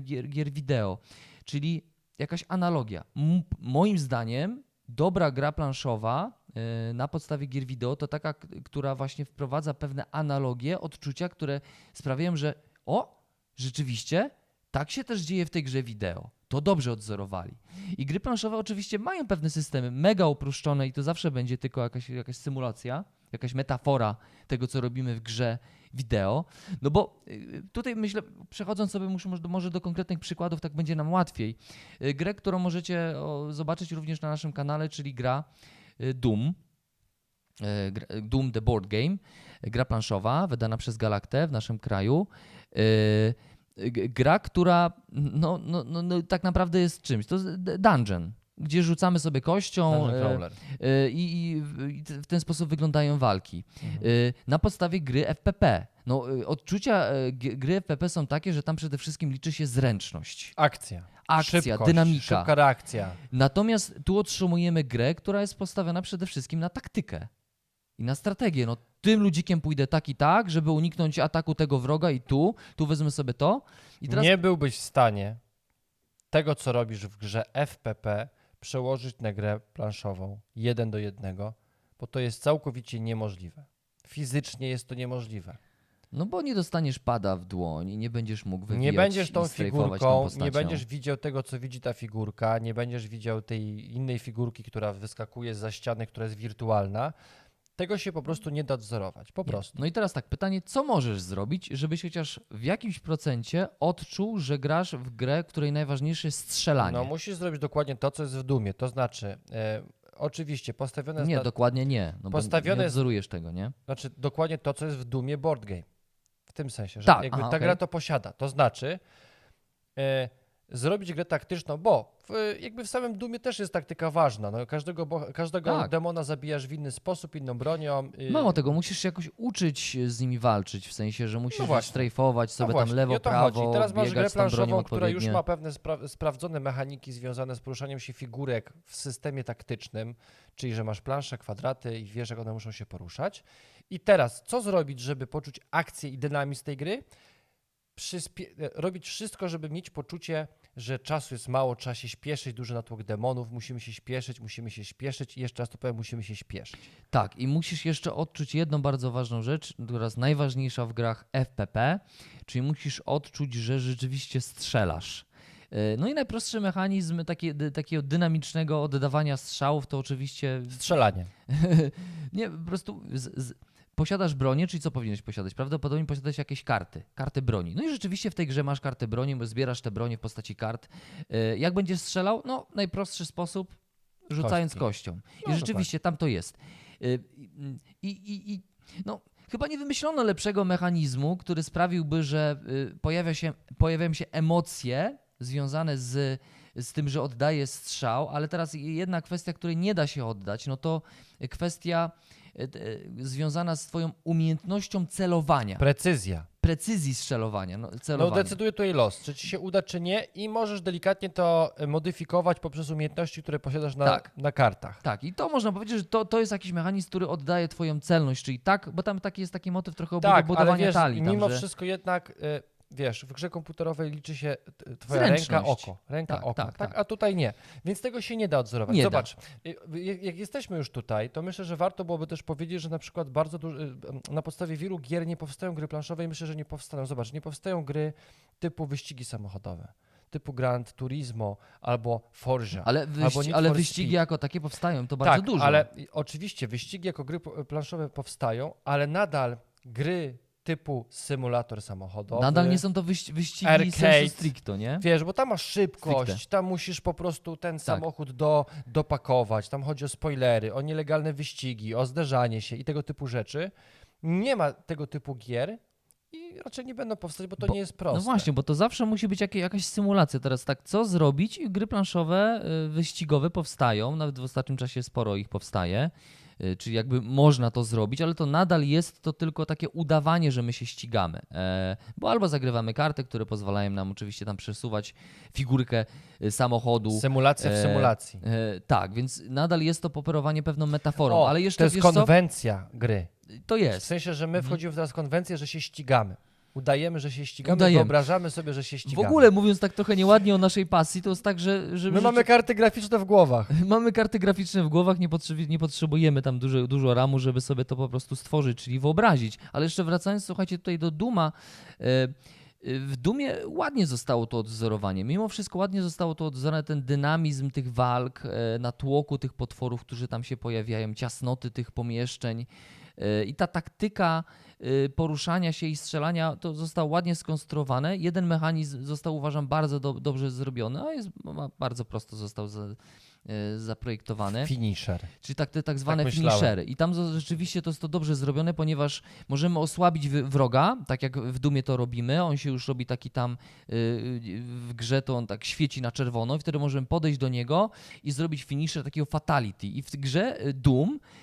gier, gier wideo, czyli jakaś analogia. M- moim zdaniem dobra gra planszowa e, na podstawie gier wideo to taka, która właśnie wprowadza pewne analogie, odczucia, które sprawiają, że o, rzeczywiście, tak się też dzieje w tej grze wideo. To dobrze odzorowali. I gry planszowe oczywiście mają pewne systemy mega uproszczone i to zawsze będzie tylko jakaś, jakaś symulacja, jakaś metafora tego, co robimy w grze wideo. No bo y, tutaj myślę, przechodząc sobie muszę, może, do, konkretnych przykładów, tak będzie nam łatwiej. Y, Grę, którą możecie zobaczyć również na naszym kanale, czyli gra y, Doom. Doom The Board Game, gra planszowa, wydana przez Galaktę w naszym kraju. Gra, która no, no, no, no, tak naprawdę jest czymś. To jest dungeon, gdzie rzucamy sobie kością e, e, i, i, w- ten sposób wyglądają walki. Mhm. E, Na podstawie gry FPP. No, odczucia gry FPP są takie, że tam przede wszystkim liczy się zręczność, Akcja. akcja, Szybkość, dynamika. Szybka reakcja. Natomiast tu otrzymujemy grę, która jest postawiona przede wszystkim na taktykę i na strategię. No, tym ludzikiem pójdę tak i tak, żeby uniknąć ataku tego wroga i tu, tu wezmę sobie to. I teraz Nie byłbyś w stanie tego, co robisz w grze FPP, przełożyć na grę planszową jeden do jednego, bo to jest całkowicie niemożliwe. Fizycznie jest to niemożliwe. No bo nie dostaniesz pada w dłoń i nie będziesz mógł wywijać Nie będziesz tą tą figurką, postacią. nie będziesz widział tego, co widzi ta figurka, nie będziesz widział tej innej figurki, która wyskakuje za ściany, która jest wirtualna. Tego się po prostu nie da odzorować. Po Nie. prostu. No i teraz tak, pytanie, co możesz zrobić, żebyś chociaż w jakimś procencie odczuł, że grasz w grę, której najważniejsze jest strzelanie? No musisz zrobić dokładnie to, co jest w Dumie. To znaczy, e, oczywiście postawione nie, na, dokładnie nie. No Postawione nie odzorujesz tego, nie? Znaczy dokładnie to, co jest w Dumie board game. W tym sensie, że Tak, jakby aha, ta okej. gra to posiada. To znaczy e, zrobić grę taktyczną, bo w, jakby w samym Dumie też jest taktyka ważna. No, każdego bo, każdego Tak. demona zabijasz w inny sposób, inną bronią. y, Mało tego, musisz się jakoś uczyć z nimi walczyć, w sensie, że musisz No strajfować No sobie właśnie, tam i lewo, to prawo, chodzi. I teraz masz grę planszową, która już ma pewne spra- sprawdzone mechaniki związane z poruszaniem się figurek w systemie taktycznym, czyli że masz plansze, kwadraty i wiesz, jak one muszą się poruszać. I teraz, co zrobić, żeby poczuć akcję i dynamizm tej gry? Przyspie- robić wszystko, żeby mieć poczucie, że czasu jest mało, trzeba się śpieszyć, duży natłok demonów, musimy się śpieszyć, musimy się śpieszyć i jeszcze raz to powiem, musimy się śpieszyć. Tak, i musisz jeszcze odczuć jedną bardzo ważną rzecz, która jest najważniejsza w grach FPP, czyli musisz odczuć, że rzeczywiście strzelasz. Yy, No i najprostszy mechanizm takie, dy- takiego dynamicznego oddawania strzałów to oczywiście Strzelanie. [laughs] nie, po prostu z, z, posiadasz bronię, czyli co powinieneś posiadać? Prawdopodobnie posiadać jakieś karty, karty broni. No i rzeczywiście w tej grze masz kartę broni, bo zbierasz te bronie w postaci kart. Yy, Jak będziesz strzelał? No, najprostszy sposób, rzucając Kostki. kością. I No, rzeczywiście tam to jest. I, i, i no, chyba nie wymyślono lepszego mechanizmu, który sprawiłby, że yy, pojawia się, pojawiają się emocje związane z, z tym, że oddaje strzał, ale teraz jedna kwestia, której nie da się oddać, no to kwestia związana z twoją umiejętnością celowania, Precyzja. precyzji strzelowania. No, No celowania. decyduje tutaj los, czy ci się uda, czy nie i możesz delikatnie to e, modyfikować poprzez umiejętności, które posiadasz na, Tak. na kartach. Tak, i to można powiedzieć, że to, to jest jakiś mechanizm, który oddaje twoją celność, czyli tak, bo tam taki jest taki motyw trochę Tak, ale budowania wiesz, talii. Tam, mimo że... wszystko jednak e, wiesz, w grze komputerowej liczy się twoja ręka, Zręczność. oko. Ręka, Tak, oko. tak, tak. A tutaj nie. Więc tego się nie da odzorować. Nie da. Zobacz, y, y, jak jesteśmy już tutaj, to myślę, że warto byłoby też powiedzieć, że na przykład bardzo y, na podstawie wielu gier nie powstają gry planszowe i myślę, że nie powstaną. Zobacz, nie powstają gry typu wyścigi samochodowe, typu Gran Turismo albo Forza. Ale, Albo wyści- Need ale for wyścigi Speed. jako takie powstają, to bardzo tak, dużo. ale oczywiście wyścigi jako gry planszowe powstają, ale nadal gry typu symulator samochodowy. Nadal nie są to wyści- wyścigi Arcade. sensu stricto, nie? Wiesz, bo tam masz szybkość, Stricte. tam musisz po prostu ten Tak. samochód do, dopakować, tam chodzi o spoilery, o nielegalne wyścigi, o zderzanie się i tego typu rzeczy. Nie ma tego typu gier i raczej nie będą powstać, bo to Bo- nie jest proste. No właśnie, bo to zawsze musi być jakaś symulacja. Teraz tak, co zrobić? Gry planszowe, y, wyścigowe powstają, nawet w ostatnim czasie sporo ich powstaje. Y, Czyli jakby można to zrobić, ale to nadal jest to tylko takie udawanie, że my się ścigamy. E, Bo albo zagrywamy karty, które pozwalają nam oczywiście tam przesuwać figurkę y, samochodu. Symulacja w E, symulacji. E, Tak, więc nadal jest to poperowanie pewną metaforą, O, ale jeszcze to jest wiesz co? konwencja gry. To W jest. sensie, że my Mhm. wchodzimy w teraz konwencję, że się ścigamy. Udajemy, że się ścigamy, Udajemy. wyobrażamy sobie, że się W ścigamy. ogóle mówiąc tak trochę nieładnie o naszej pasji, to jest tak, że, że My mamy karty graficzne w głowach. [laughs] Mamy karty graficzne w głowach, nie, nie potrzebujemy tam dużo, dużo ramu, żeby sobie to po prostu stworzyć, czyli wyobrazić. Ale jeszcze wracając, słuchajcie, tutaj do Duma. e, e, W Dumie ładnie zostało to odwzorowanie. Mimo wszystko ładnie zostało to odwzorowane, ten dynamizm tych walk, e, natłoku tych potworów, którzy tam się pojawiają, ciasnoty tych pomieszczeń. I ta taktyka poruszania się i strzelania to zostało ładnie skonstruowane. Jeden mechanizm został, uważam, bardzo do, dobrze zrobiony, a jest bardzo prosto został za, e, zaprojektowany. Finisher. Czyli tak, te tak zwane myślałem. finishery. I tam rzeczywiście to jest to dobrze zrobione, ponieważ możemy osłabić wroga, tak jak w Dumie to robimy. On się już robi taki tam y, y, w grze, to on tak świeci na czerwono i wtedy możemy podejść do niego i zrobić finisher takiego fatality. I w grze y, Doom y,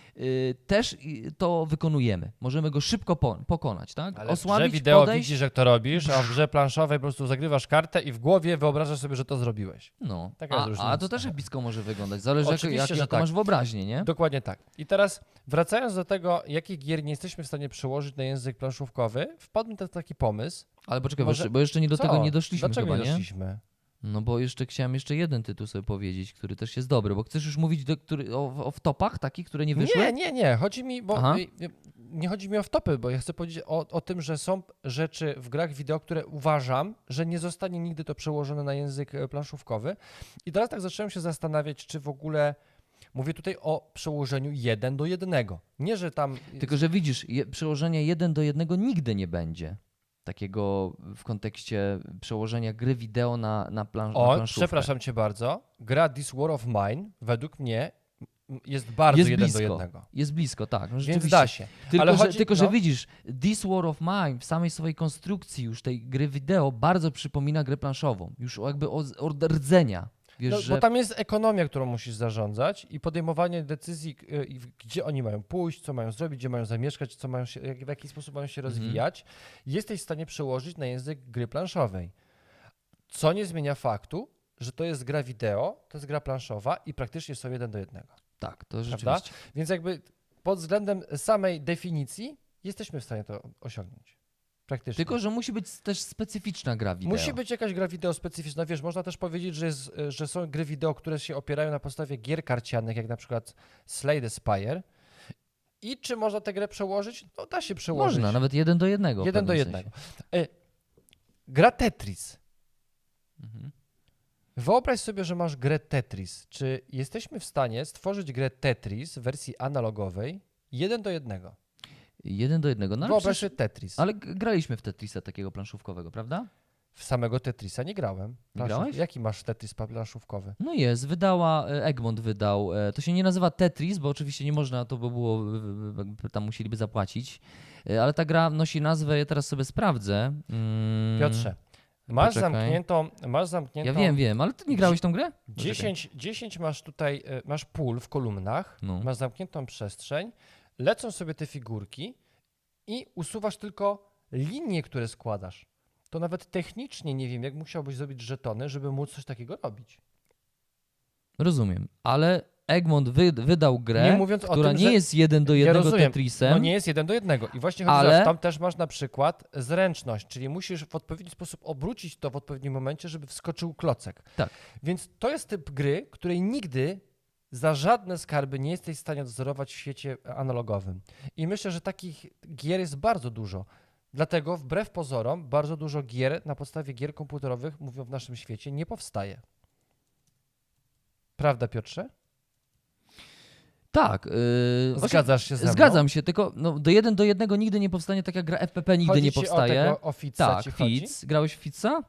też y, to wykonujemy. Możemy go szybko po, pokonać, tak? Ale w grze Osłabić, wideo podejść. widzisz, jak to robisz, a w grze planszowej po prostu zagrywasz kartę i w głowie wyobrażasz sobie, że to zrobiłeś. No. Taka jest A, różnica. a to też epicko może wyglądać. Zależy, jak, Oczywiście, jak, że jaką tak. masz wyobraźnię, nie? Dokładnie tak. I teraz wracając do tego, jakich gier nie jesteśmy w stanie przełożyć na język planszówkowy, wpadł mi też taki pomysł. Ale poczekaj, bo Może- jeszcze- bo jeszcze nie do Co? tego nie doszliśmy Dlaczego chyba, nie? doszliśmy? No bo jeszcze chciałem jeszcze jeden tytuł sobie powiedzieć, który też jest dobry, bo chcesz już mówić do, który, o, o wtopach takich, które nie wyszły? Nie, nie, nie. Chodzi mi, bo Aha. y, y, nie chodzi mi o wtopy, bo ja chcę powiedzieć o, o tym, że są rzeczy w grach wideo, które uważam, że nie zostanie nigdy to przełożone na język e, planszówkowy. I teraz tak zacząłem się zastanawiać, czy w ogóle mówię tutaj o przełożeniu jeden do jednego. Nie, że tam Tylko, że widzisz, je, przełożenia jeden do jednego nigdy nie będzie. Takiego w kontekście przełożenia gry wideo na, na, plan, na O, planszówkę. przepraszam cię bardzo. Gra This War of Mine według mnie jest bardzo Jest jeden blisko. do jednego. Jest blisko, tak. No Więc da się. Tylko, Ale że, chodzi- tylko że no. widzisz, This War of Mine w samej swojej konstrukcji już tej gry wideo bardzo przypomina grę planszową. Już jakby od rdzenia. Wiesz, No, że... Bo tam jest ekonomia, którą musisz zarządzać i podejmowanie decyzji, y, gdzie oni mają pójść, co mają zrobić, gdzie mają zamieszkać, co mają się, w jaki sposób mają się Mhm. rozwijać, jesteś w stanie przełożyć na język gry planszowej. Co nie zmienia faktu, że to jest gra wideo, to jest gra planszowa i praktycznie są jeden do jednego. Tak, to Prawda? rzeczywiście. Więc jakby pod względem samej definicji jesteśmy w stanie to osiągnąć. Praktycznie. Tylko, że musi być też specyficzna gra wideo. Musi być jakaś gra wideo specyficzna. Wiesz, można też powiedzieć, że, jest, że są gry wideo, które się opierają na podstawie gier karcianych, jak na przykład Slay the Spire. I czy można tę grę przełożyć? No da się przełożyć. Można, nawet jeden do jednego. Jeden do jednego. sensie. E, gra Tetris. Mhm. Wyobraź sobie, że masz grę Tetris. Czy jesteśmy w stanie stworzyć grę Tetris w wersji analogowej jeden do jednego? Jeden do jednego. No, Wyobraź przecież, Tetris. ale graliśmy w Tetrisa takiego planszówkowego, prawda? W samego Tetrisa nie grałem. Planszów- grałeś? Jaki masz Tetris planszówkowy? No jest, wydała, e, Egmont wydał. e, To się nie nazywa Tetris, bo oczywiście nie można, to by było, tam musieliby zapłacić. E, Ale ta gra nosi nazwę, ja teraz sobie sprawdzę. Mm, Piotrze, masz poczekaj. zamkniętą, masz zamkniętą Ja wiem, wiem, ale ty nie grałeś tą grę? Poczekaj. 10, 10 masz tutaj, masz pól w kolumnach, No. masz zamkniętą przestrzeń, lecą sobie te figurki i usuwasz tylko linie, które składasz. To nawet technicznie nie wiem, jak musiałbyś zrobić żetony, żeby móc coś takiego robić. Rozumiem, ale Egmont wy, wydał grę, Nie mówiąc o która tym, nie jest jeden do jednego rozumiem. Tetrisem. No nie jest jeden do jednego. I właśnie chodzi, Ale- że tam też masz na przykład zręczność, czyli musisz w odpowiedni sposób obrócić to w odpowiednim momencie, żeby wskoczył klocek. Tak. Więc to jest typ gry, której nigdy za żadne skarby nie jesteś w stanie odzorować w świecie analogowym. I myślę, że takich gier jest bardzo dużo. Dlatego wbrew pozorom bardzo dużo gier na podstawie gier komputerowych, mówią w naszym świecie, nie powstaje. Prawda, Piotrze? Tak. Yy, Zgadzasz się ze mną? Zgadzam się, tylko no, do jeden do jednego nigdy nie powstanie taka gra FPP, nigdy Chodzi nie powstaje. O, tego, o Fitza tak, ci? Fitz. Grałeś w Fitza?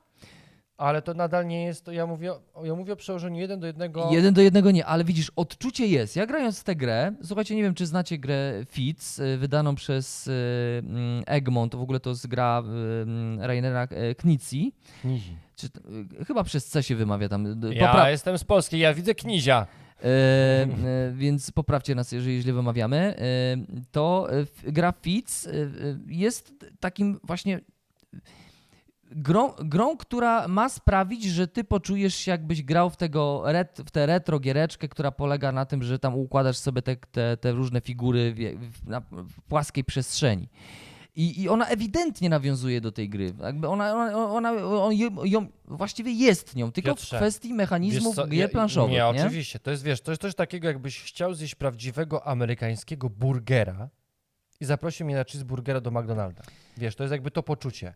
Ale to nadal nie jest to, ja mówię, o- ja mówię o przełożeniu jeden do jednego. Jeden do jednego nie, ale widzisz, odczucie jest. Ja grając w tę grę, słuchajcie, nie wiem, czy znacie grę Fitz, y, wydaną przez y, mm, Egmont, w ogóle to jest gra y, mm, Rainera Knizzi. Knizi. Czy, chyba przez C się wymawia tam. Ja popra- jestem z Polski, ja widzę Knizia. E, e, więc poprawcie nas, jeżeli źle wymawiamy. E, to e, gra Fitz e, e, jest takim właśnie grą, grą, która ma sprawić, że ty poczujesz się jakbyś grał w, tego ret, w tę retro giereczkę, która polega na tym, że tam układasz sobie te, te, te różne figury w, na, w płaskiej przestrzeni. I, I ona ewidentnie nawiązuje do tej gry. Jakby ona, ona, ona on ją, właściwie jest nią, tylko Piotrze, w kwestii mechanizmów co, gier planszowych. Nie, Nie, oczywiście. To jest, wiesz, to jest coś takiego, jakbyś chciał zjeść prawdziwego amerykańskiego burgera i zaprosił mnie na cheeseburgera do McDonalda. Wiesz, to jest jakby to poczucie.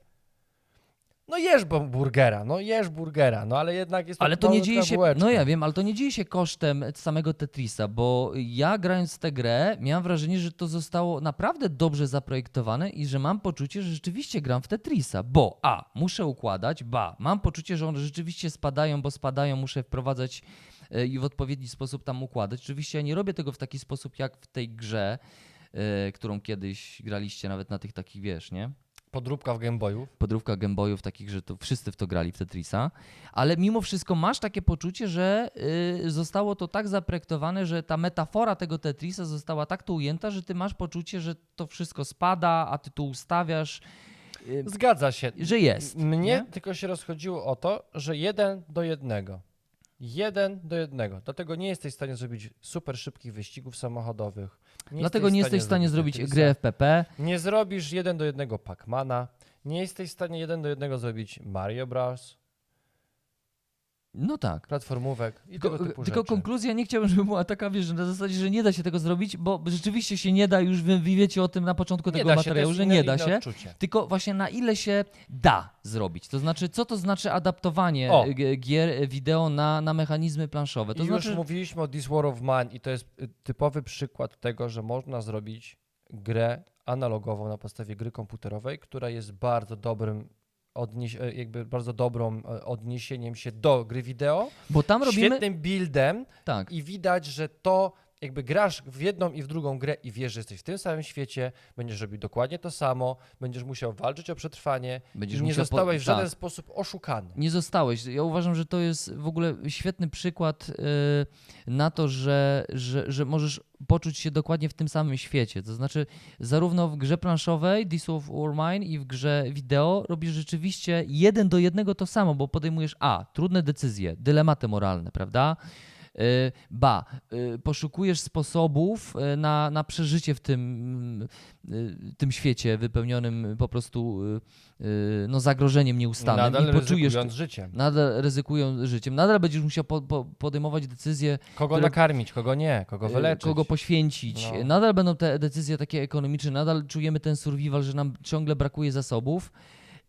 No jesz burgera, no jesz burgera, no ale jednak jest Ale to nie dzieje się, bułeczka. no ja wiem, ale to nie dzieje się kosztem samego Tetrisa, bo ja grając w tę grę miałem wrażenie, że to zostało naprawdę dobrze zaprojektowane i że mam poczucie, że rzeczywiście gram w Tetrisa, bo a, muszę układać, ba, mam poczucie, że one rzeczywiście spadają, bo spadają, muszę wprowadzać e, i w odpowiedni sposób tam układać. Oczywiście ja nie robię tego w taki sposób jak w tej grze, e, którą kiedyś graliście nawet na tych takich, wiesz, nie? Podróbka w Game Boyu. podróbka Gameboyów takich, że to wszyscy w to grali w Tetrisa, ale mimo wszystko masz takie poczucie, że y, zostało to tak zaprojektowane, że ta metafora tego Tetrisa została tak tu ujęta, że ty masz poczucie, że to wszystko spada, a ty tu ustawiasz, y, Zgadza się. że jest. Mnie nie? tylko się rozchodziło o to, że jeden do jednego. Jeden do jednego. Dlatego nie jesteś w stanie zrobić super szybkich wyścigów samochodowych. Nie Dlatego nie jesteś w stanie zrobić gry FPP. Nie zrobisz jeden do jednego Pacmana. Nie jesteś w stanie jeden do jednego zrobić Mario Bros. No tak. Platformówek i Tylko, tego typu tylko rzeczy. konkluzja nie chciałbym, żeby była taka, wiesz, że na zasadzie, że nie da się tego zrobić, bo rzeczywiście się nie da, już wy, wiecie o tym na początku Nie tego materiału, że inne- nie da się. Odczucie. Tylko właśnie na ile się da zrobić. To znaczy, co to znaczy adaptowanie O. gier e, wideo na, na mechanizmy planszowe? To I znaczy, już mówiliśmy o This War of Man i to jest y, typowy przykład tego, że można zrobić grę analogową na podstawie gry komputerowej, która jest bardzo dobrym odnieś- e, jakby bardzo dobrą e, odniesieniem się do gry wideo, bo tam robimy. świetnym buildem Tak. i widać, że to jakby grasz w jedną i w drugą grę i wiesz, że jesteś w tym samym świecie, będziesz robił dokładnie to samo, będziesz musiał walczyć o przetrwanie Będziesz nie musiał po- zostałeś w żaden tak. sposób oszukany. Nie zostałeś. Ja uważam, że to jest w ogóle świetny przykład y, na to, że, że, że możesz poczuć się dokładnie w tym samym świecie. To znaczy, zarówno w grze planszowej This of War Mine i w grze wideo robisz rzeczywiście jeden do jednego to samo, bo podejmujesz A. Trudne decyzje, dylematy moralne, prawda? Y, Ba, y, poszukujesz sposobów y, na, na przeżycie w tym, tym świecie wypełnionym po prostu no, zagrożeniem nieustannym Nadal i poczujesz, ryzykując życiem. nadal ryzykują życiem, nadal będziesz musiał po, po, podejmować decyzje, Kogo które- nakarmić, kogo nie, kogo wyleczyć. kogo poświęcić. No. Nadal będą te decyzje takie ekonomiczne, nadal czujemy ten survival, że nam ciągle brakuje zasobów.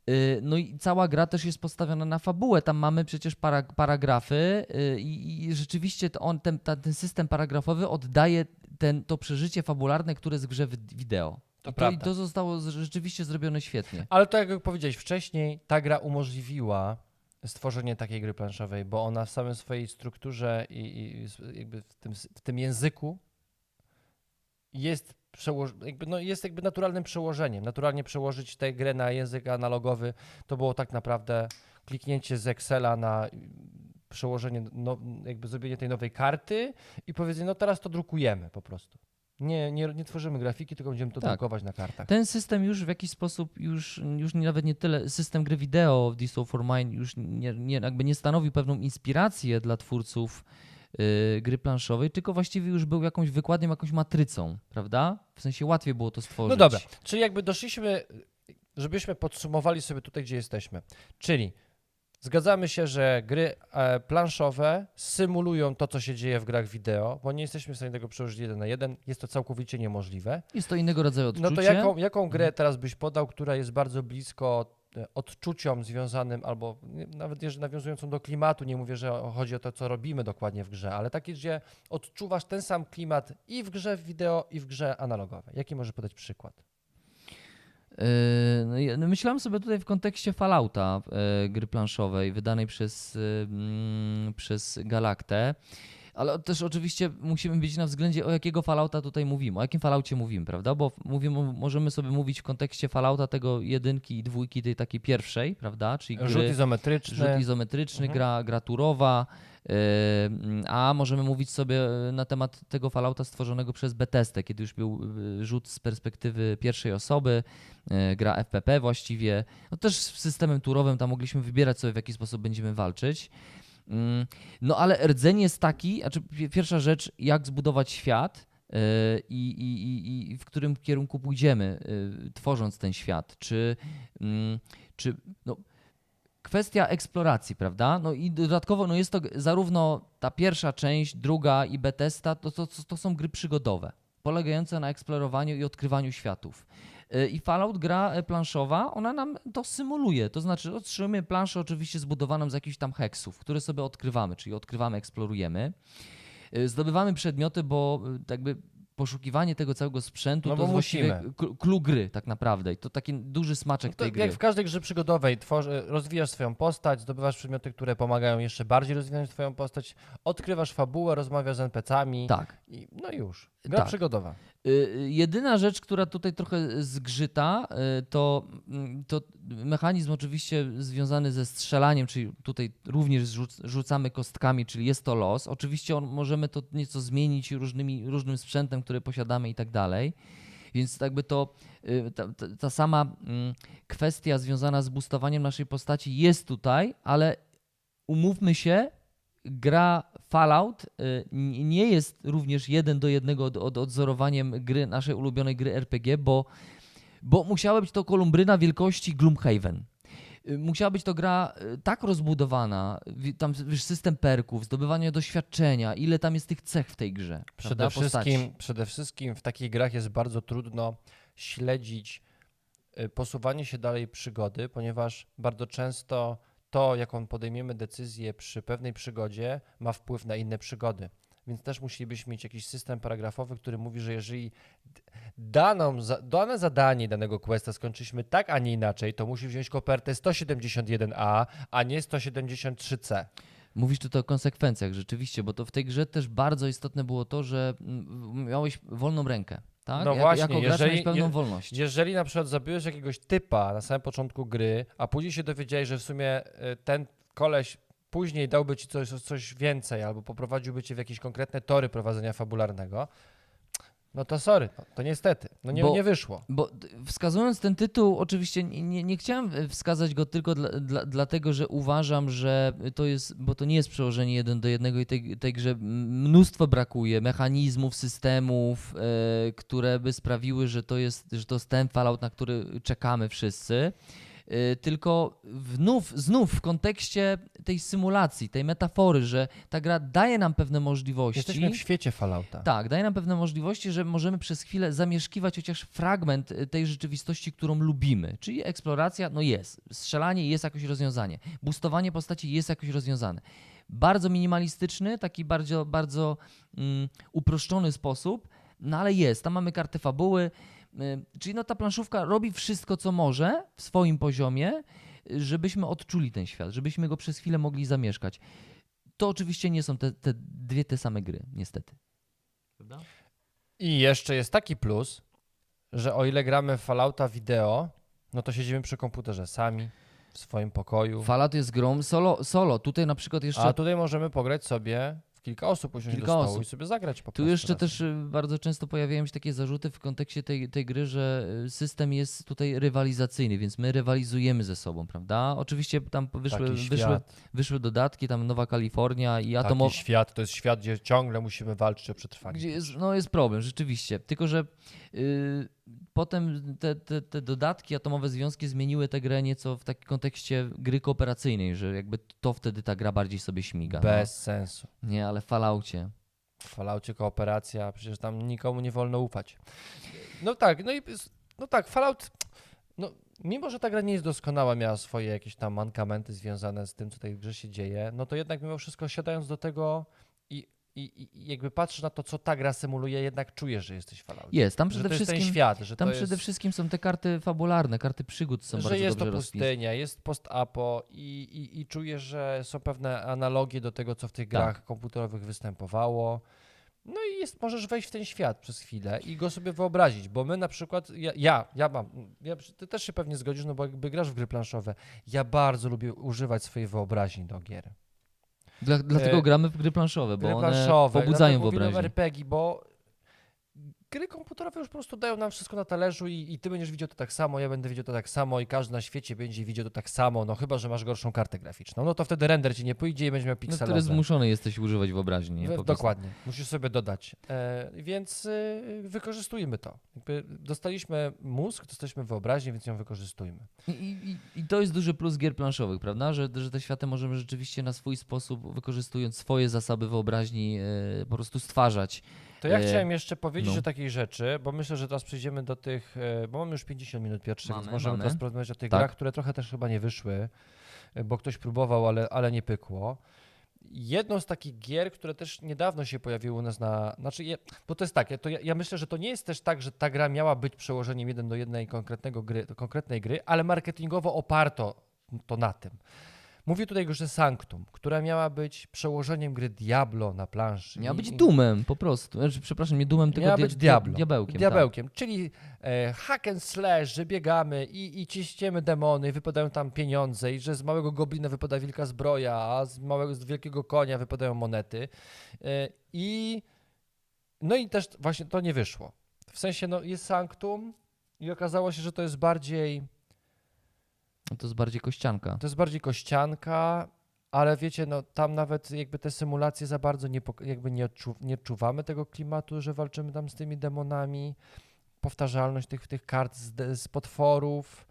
Y, No i cała gra też jest postawiona na fabułę. Tam mamy przecież para, paragrafy y, i, i rzeczywiście on, ten, ta, ten system paragrafowy oddaje ten, to przeżycie fabularne, które jest w grze wi- wideo. To I to, I prawda. to zostało rzeczywiście zrobione świetnie. Ale to jak powiedziałeś wcześniej, ta gra umożliwiła stworzenie takiej gry planszowej, bo ona w samej swojej strukturze i, i jakby w tym, w tym języku jest, jakby, no jest jakby naturalnym przełożeniem. Naturalnie przełożyć tę grę na język analogowy to było tak naprawdę kliknięcie z Excela na y, przełożenie, no, jakby zrobienie tej nowej karty i powiedzenie, no teraz to drukujemy po prostu. Nie, nie, nie tworzymy grafiki, tylko będziemy to Tak. drukować na kartach. Ten system już w jakiś sposób, już, już nie, nawet nie tyle, system gry wideo w This for Mine już nie, nie, jakby nie stanowił pewną inspirację dla twórców gry planszowej, tylko właściwie już był jakąś wykładnią, jakąś matrycą, prawda? W sensie łatwiej było to stworzyć. No dobra, czyli jakby doszliśmy, żebyśmy podsumowali sobie tutaj, gdzie jesteśmy. Czyli zgadzamy się, że gry e, planszowe symulują to, co się dzieje w grach wideo, bo nie jesteśmy w stanie tego przełożyć jeden na jeden. Jest to całkowicie niemożliwe. Jest to innego rodzaju odczucie. No to jaką, jaką grę teraz byś podał, która jest bardzo blisko odczuciom związanym, albo nawet jeżeli nawiązującą do klimatu, nie mówię, że chodzi o to, co robimy dokładnie w grze, ale takie, gdzie odczuwasz ten sam klimat i w grze wideo, i w grze analogowej. Jaki może podać przykład? Yy, no no myślałem sobie tutaj w kontekście Fallouta, e, gry planszowej, wydanej przez, mm, przez Galaktę. Ale też oczywiście musimy mieć na względzie, o jakiego Fallouta tutaj mówimy, o jakim Falloutie mówimy, prawda? Bo mówimy, możemy sobie mówić w kontekście Fallouta tego jedynki i dwójki, tej takiej pierwszej, prawda? Czyli gry, Rzut izometryczny. rzut izometryczny, Mhm. gra, gra turowa, yy, a możemy mówić sobie yy, na temat tego Fallouta stworzonego przez Bethesdę, kiedy już był yy, rzut z perspektywy pierwszej osoby, gra FPP właściwie. No też z systemem turowym tam mogliśmy wybierać sobie w jaki sposób będziemy walczyć. Mm, No ale rdzeń jest taki, znaczy pi- pierwsza rzecz, jak zbudować świat yy, i, i, i, w którym kierunku pójdziemy, yy, tworząc ten świat. Czy, mm, czy no, kwestia eksploracji, prawda? No i dodatkowo no jest to zarówno ta pierwsza część, druga i Bethesda, to, to, to są gry przygodowe, polegające na eksplorowaniu i odkrywaniu światów. Y, I Fallout, gra e, planszowa, ona nam to symuluje. To znaczy, otrzymujemy planszę oczywiście zbudowaną z jakichś tam heksów, które sobie odkrywamy, czyli odkrywamy, eksplorujemy. Y, Zdobywamy przedmioty, bo jakby poszukiwanie tego całego sprzętu No to jest właściwie clue gry tak naprawdę. I to taki duży smaczek No tej gry. jak w każdej grze przygodowej tworzy, rozwijasz swoją postać, zdobywasz przedmioty, które pomagają jeszcze bardziej rozwinąć twoją postać, odkrywasz fabułę, rozmawiasz z NPC-ami Tak. i no już. Gra Tak. przygodowa. Y, y, Jedyna rzecz, która tutaj trochę zgrzyta, y, to, mm, to mechanizm oczywiście związany ze strzelaniem, czyli tutaj również rzuc, rzucamy kostkami, czyli jest to los. Oczywiście on, możemy to nieco zmienić różnymi, różnym sprzętem, który posiadamy i tak dalej. Więc jakby to ta, ta, ta sama mm, kwestia związana z boostowaniem naszej postaci jest tutaj, ale umówmy się, gra Fallout y, nie jest również jeden do jednego od, od odzorowaniem gry, naszej ulubionej gry RPG, bo, bo musiała być to kolumbryna wielkości Gloomhaven. Y, Musiała być to gra y, tak rozbudowana, tam wiesz, system perków, zdobywanie doświadczenia, ile tam jest tych cech w tej grze. Przede prawda, wszystkim, postaci. przede wszystkim w takich grach jest bardzo trudno śledzić posuwanie się dalej przygody, ponieważ bardzo często to, jaką podejmiemy decyzję przy pewnej przygodzie, ma wpływ na inne przygody. Więc też musielibyśmy mieć jakiś system paragrafowy, który mówi, że jeżeli daną, dane zadanie danego questa skończyliśmy tak, a nie inaczej, to musi wziąć kopertę 171A, a nie 173C. Mówisz tutaj o konsekwencjach rzeczywiście, bo to w tej grze też bardzo istotne było to, że mm, miałeś wolną rękę. Tak? No Jak- właśnie, jako gracz jeżeli- pełną je- wolność. Jeżeli na przykład zabiłeś jakiegoś typa na samym początku gry, a później się dowiedziałeś, że w sumie y, ten koleś później dałby ci coś, coś więcej albo poprowadziłby cię w jakieś konkretne tory prowadzenia fabularnego, no to sorry, no, to niestety, no nie, Bo- nie wyszło. Bo wskazując ten tytuł, oczywiście nie, nie, chciałem e, wskazać go tylko dla, dla, dlatego, że uważam, że to jest, bo to nie jest przełożenie jeden do jednego i tej, tej grze mnóstwo brakuje mechanizmów, systemów, e, które by sprawiły, że to jest, że to jest ten Fallout, na który czekamy wszyscy. E, Tylko znów, znów w kontekście tej symulacji, tej metafory, że ta gra daje nam pewne możliwości. Jesteśmy w świecie Fallouta. Tak, daje nam pewne możliwości, że możemy przez chwilę zamieszkiwać chociaż fragment y, tej rzeczywistości, którą lubimy. Czyli eksploracja, no jest. Strzelanie jest jakoś rozwiązanie. Boostowanie postaci jest jakoś rozwiązane. Bardzo minimalistyczny, taki bardzo, bardzo mm, uproszczony sposób, no ale jest. Tam mamy kartę fabuły, y, czyli no ta planszówka robi wszystko, co może w swoim poziomie, y, żebyśmy odczuli ten świat, żebyśmy go przez chwilę mogli zamieszkać. To oczywiście nie są te, te dwie te same gry, niestety. I jeszcze jest taki plus, że o ile gramy w Fallouta wideo, no to siedzimy przy komputerze sami, w swoim pokoju. Fallout jest grą solo, solo. Tutaj na przykład jeszcze A tutaj możemy pograć sobie kilka osób usiąść Kilka do stołu osób. i sobie zagrać po Tu jeszcze razem. też y, bardzo często pojawiają się takie zarzuty w kontekście tej, tej gry, że y, system jest tutaj rywalizacyjny, więc my rywalizujemy ze sobą, prawda? Oczywiście tam wyszły, Taki wyszły, wyszły dodatki, tam Nowa Kalifornia i taki atomo... świat, to jest świat, gdzie ciągle musimy walczyć o przetrwanie. Gdzie jest, no jest problem, rzeczywiście. Tylko, że y, potem te, te, te dodatki, atomowe związki zmieniły tę grę nieco w takim kontekście gry kooperacyjnej, że jakby to wtedy ta gra bardziej sobie śmiga. Bez sensu. No. Nie, ale w Falloutie. W Falloutie kooperacja, przecież tam nikomu nie wolno ufać. No tak, no i no tak, Fallout, no mimo, że ta gra nie jest doskonała, miała swoje jakieś tam mankamenty związane z tym, co tej grze się dzieje, no to jednak mimo wszystko siadając do tego i, i, jakby patrzysz na to, co ta gra symuluje, jednak czujesz, że jesteś w Falloutie. Jest, tam Że przede to jest ten wszystkim... świat, że Tam to przede jest, wszystkim są te karty fabularne, karty przygód są że bardzo jest to rozpisane. pustynia, jest post-apo i, i, i czujesz, że są pewne analogie do tego, co w tych Tak. grach komputerowych występowało. No i jest, możesz wejść w ten świat przez chwilę i go sobie wyobrazić, bo my na przykład, ja, ja, ja mam, ja, ty też się pewnie zgodzisz, no bo jakby grasz w gry planszowe, ja bardzo lubię używać swojej wyobraźni do gier. Dla, dlatego E, gramy w gry planszowe, bo Gry one planszowe, pobudzają dlatego mówimy o wyobraźnię. RPG, bo gry komputerowe już po prostu dają nam wszystko na talerzu i, i ty będziesz widział to tak samo, ja będę widział to tak samo i każdy na świecie będzie widział to tak samo, no chyba, że masz gorszą kartę graficzną. No to wtedy render ci nie pójdzie i będziesz miał No, pikselowe. które zmuszony jesteś używać wyobraźni. nie? Po prostu. Dokładnie, musisz sobie dodać. E, więc y, wykorzystujmy to. Jakby dostaliśmy mózg, dostaliśmy wyobraźnię, więc ją wykorzystujmy. I, i, I to jest duży plus gier planszowych, prawda? Że, że te światy możemy rzeczywiście na swój sposób, wykorzystując swoje zasoby wyobraźni, e, po prostu stwarzać. To ja E, chciałem jeszcze powiedzieć no. o takiej rzeczy, bo myślę, że teraz przejdziemy do tych, e, bo mamy już 50 minut pierwsze, więc Mamy, możemy mamy. teraz porozmawiać o tych Tak. grach, które trochę też chyba nie wyszły, e, bo ktoś próbował, ale, ale nie pykło. Jedną z takich gier, które też niedawno się pojawiły u nas na. Znaczy, je, bo to jest tak, ja, to ja, ja myślę, że to nie jest też tak, że ta gra miała być przełożeniem jeden do jednej konkretnego gry, konkretnej gry, ale marketingowo oparto to na tym. Mówię tutaj o grze Sanctum, która miała być przełożeniem gry Diablo na planszy. Miała być dumem po prostu. Znaczy, przepraszam, nie dumem, tylko Miała dia- być Diablo. diabełkiem. tak. Diabełkiem, czyli e, hack and slash, że biegamy i, i ciśniemy demony, wypadają tam pieniądze i że z małego goblina wypada wielka zbroja, a z małego, z wielkiego konia wypadają monety. E, I no i też właśnie to nie wyszło. W sensie, no jest Sanctum i okazało się, że to jest bardziej No to jest bardziej kościanka. to jest bardziej kościanka, ale wiecie, no tam nawet jakby te symulacje za bardzo nie, jakby nie, odczu- nie odczuwamy tego klimatu, że walczymy tam z tymi demonami. Powtarzalność tych, tych kart z, z potworów.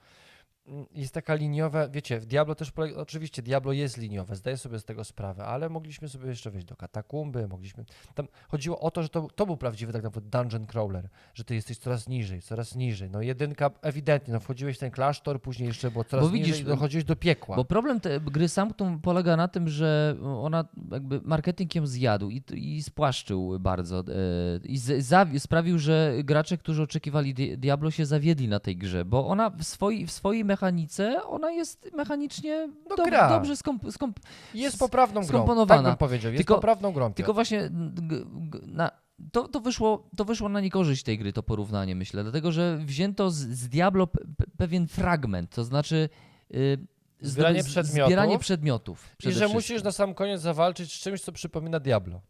Jest taka liniowa, wiecie, w Diablo też, oczywiście Diablo jest liniowe, zdaję sobie z tego sprawę, ale mogliśmy sobie jeszcze wejść do katakumby, mogliśmy, tam chodziło o to, że to, to był prawdziwy tak naprawdę dungeon crawler, że ty jesteś coraz niżej, coraz niżej, no jedynka ewidentnie, no wchodziłeś w ten klasztor, później jeszcze było coraz Bo widzisz, niżej i dochodziłeś do piekła. Bo problem te gry Sanctum polega na tym, że ona jakby marketing ją zjadł i, i spłaszczył bardzo. e, I z, sprawił, że gracze, którzy oczekiwali Di- Diablo się zawiedli na tej grze, bo ona w swojej, w swojej mechanice, ona jest mechanicznie No dobrze skomp- skomp- Jest poprawną grą, tak skomponowana. bym powiedział, jest Tylko- poprawną grą. Tylko właśnie g- g- na, to, to, wyszło, to wyszło na niekorzyść tej gry, to porównanie, myślę, dlatego że wzięto z, z Diablo pe, pe, pewien fragment, to znaczy y, Zbieranie zdo- z- przedmiotów. zbieranie przedmiotów. I że wszystkim. musisz na sam koniec zawalczyć z czymś, co przypomina Diablo.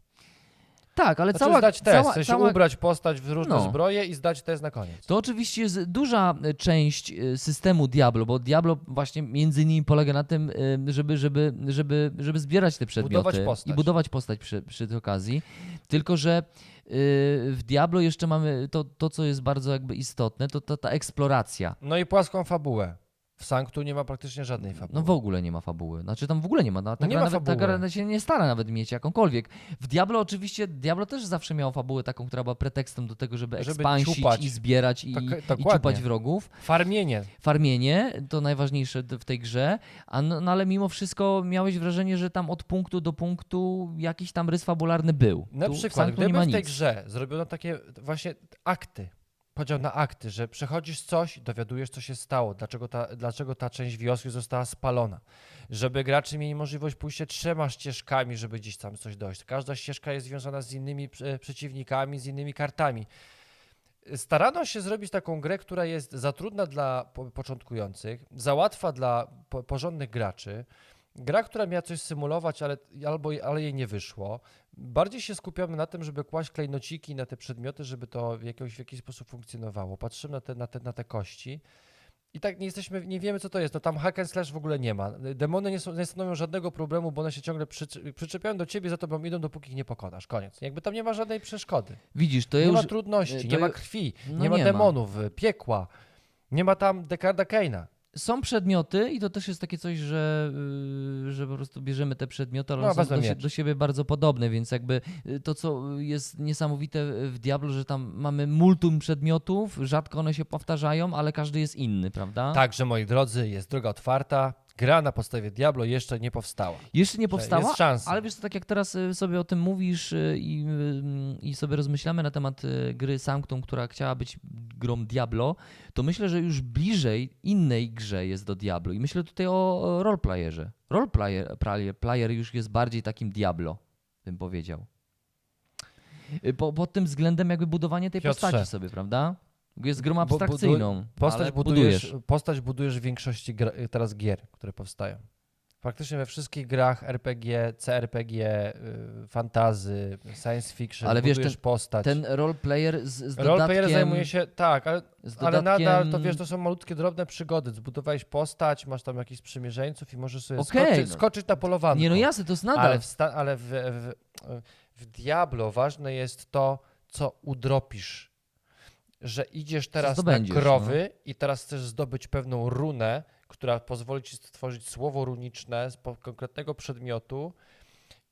Tak, ale Znaczy cała, zdać test, cała, w sensie cała, ubrać postać w różne No. zbroje i zdać test na koniec. To oczywiście jest duża e, część e, systemu Diablo, bo Diablo właśnie między innymi polega na tym, e, żeby, żeby, żeby, żeby zbierać te przedmioty Budować postać. i budować postać przy, przy tej okazji. Tylko, że w Diablo jeszcze mamy to, to co jest bardzo jakby istotne, to, to ta eksploracja. No i płaską fabułę. W Sanctu nie ma praktycznie żadnej fabuły. No w ogóle nie ma fabuły. Znaczy tam w ogóle nie ma. Ta No nie gra ma nawet, ta gra się nie stara nawet mieć jakąkolwiek. W Diablo oczywiście, Diablo też zawsze miało fabułę taką, która była pretekstem do tego, żeby, Żeby ekspansić ciupać. i zbierać i, Tak, i ciupać wrogów. Farmienie. Farmienie to najważniejsze w tej grze, a no, no ale mimo wszystko miałeś wrażenie, że tam od punktu do punktu jakiś tam rys fabularny był. Na Tu w przykład, nie gdyby ma w tej nic. grze zrobiono takie właśnie akty, podział na akty, że przechodzisz coś, dowiadujesz, co się stało, dlaczego ta, dlaczego ta część wioski została spalona, żeby gracze mieli możliwość pójścia trzema ścieżkami, żeby gdzieś tam coś dojść. Każda ścieżka jest związana z innymi przeciwnikami, z innymi kartami. Starano się zrobić taką grę, która jest za trudna dla po- początkujących, za łatwa dla po, porządnych graczy, gra, która miała coś symulować, ale, albo, ale jej nie wyszło. Bardziej się skupiamy na tym, żeby kłaść klejnociki na te przedmioty, żeby to w jakiś, w jakiś sposób funkcjonowało. Patrzymy na te, na te, na te kości. I tak nie jesteśmy, nie wiemy co to jest. No tam hack and slash w ogóle nie ma. Demony nie, są, nie stanowią żadnego problemu, bo one się ciągle przyczepiają do ciebie, za tobą idą, dopóki ich nie pokonasz. Koniec. Jakby tam nie ma żadnej przeszkody. Widzisz, to nie ja ma już... trudności, nie ma krwi, No nie ma nie ma. demonów, piekła, nie ma tam Dekarda Keina. Są przedmioty i to też jest takie coś, że, y, że po prostu bierzemy te przedmioty, ale No, one są do, do siebie bardzo podobne, więc jakby y, to, co jest niesamowite w Diablo, że tam mamy multum przedmiotów, rzadko one się powtarzają, ale każdy jest inny, prawda? Także, moi drodzy, jest droga otwarta. Gra na podstawie Diablo jeszcze nie powstała. Jeszcze nie powstała, Jest szansa. ale wiesz, tak jak teraz y, sobie o tym mówisz y, i, y, i sobie rozmyślamy na temat gry Sanctum, która chciała być grą Diablo, to myślę, że już bliżej innej grze jest do Diablo. I myślę tutaj o roleplayerze. Roleplayer player, player już jest bardziej takim Diablo, bym powiedział. Po, pod tym względem jakby budowanie tej Piotrze. postaci sobie, prawda? Jest grą abstrakcyjną, Postać budujesz, budujesz. postać budujesz w większości gra, teraz gier, które powstają. Praktycznie we wszystkich grach RPG, CRPG, y, fantazy, science fiction, Ale wiesz, ten- postać. Ten roleplayer z, z Roleplayer dodatkiem... zajmuje się, tak, ale, z ale nadal dodatkiem- to wiesz, to są malutkie, drobne przygody. Zbudowałeś postać, masz tam jakichś sprzymierzeńców i możesz sobie Okej, skoczyć, no. skoczyć na polowanie. Nie no jasne, to jest nadal. Ale, w, ale w, w, w Diablo ważne jest to, co udropisz. Że idziesz teraz na no. krowy i teraz chcesz zdobyć pewną runę, która pozwoli ci stworzyć słowo runiczne z konkretnego przedmiotu.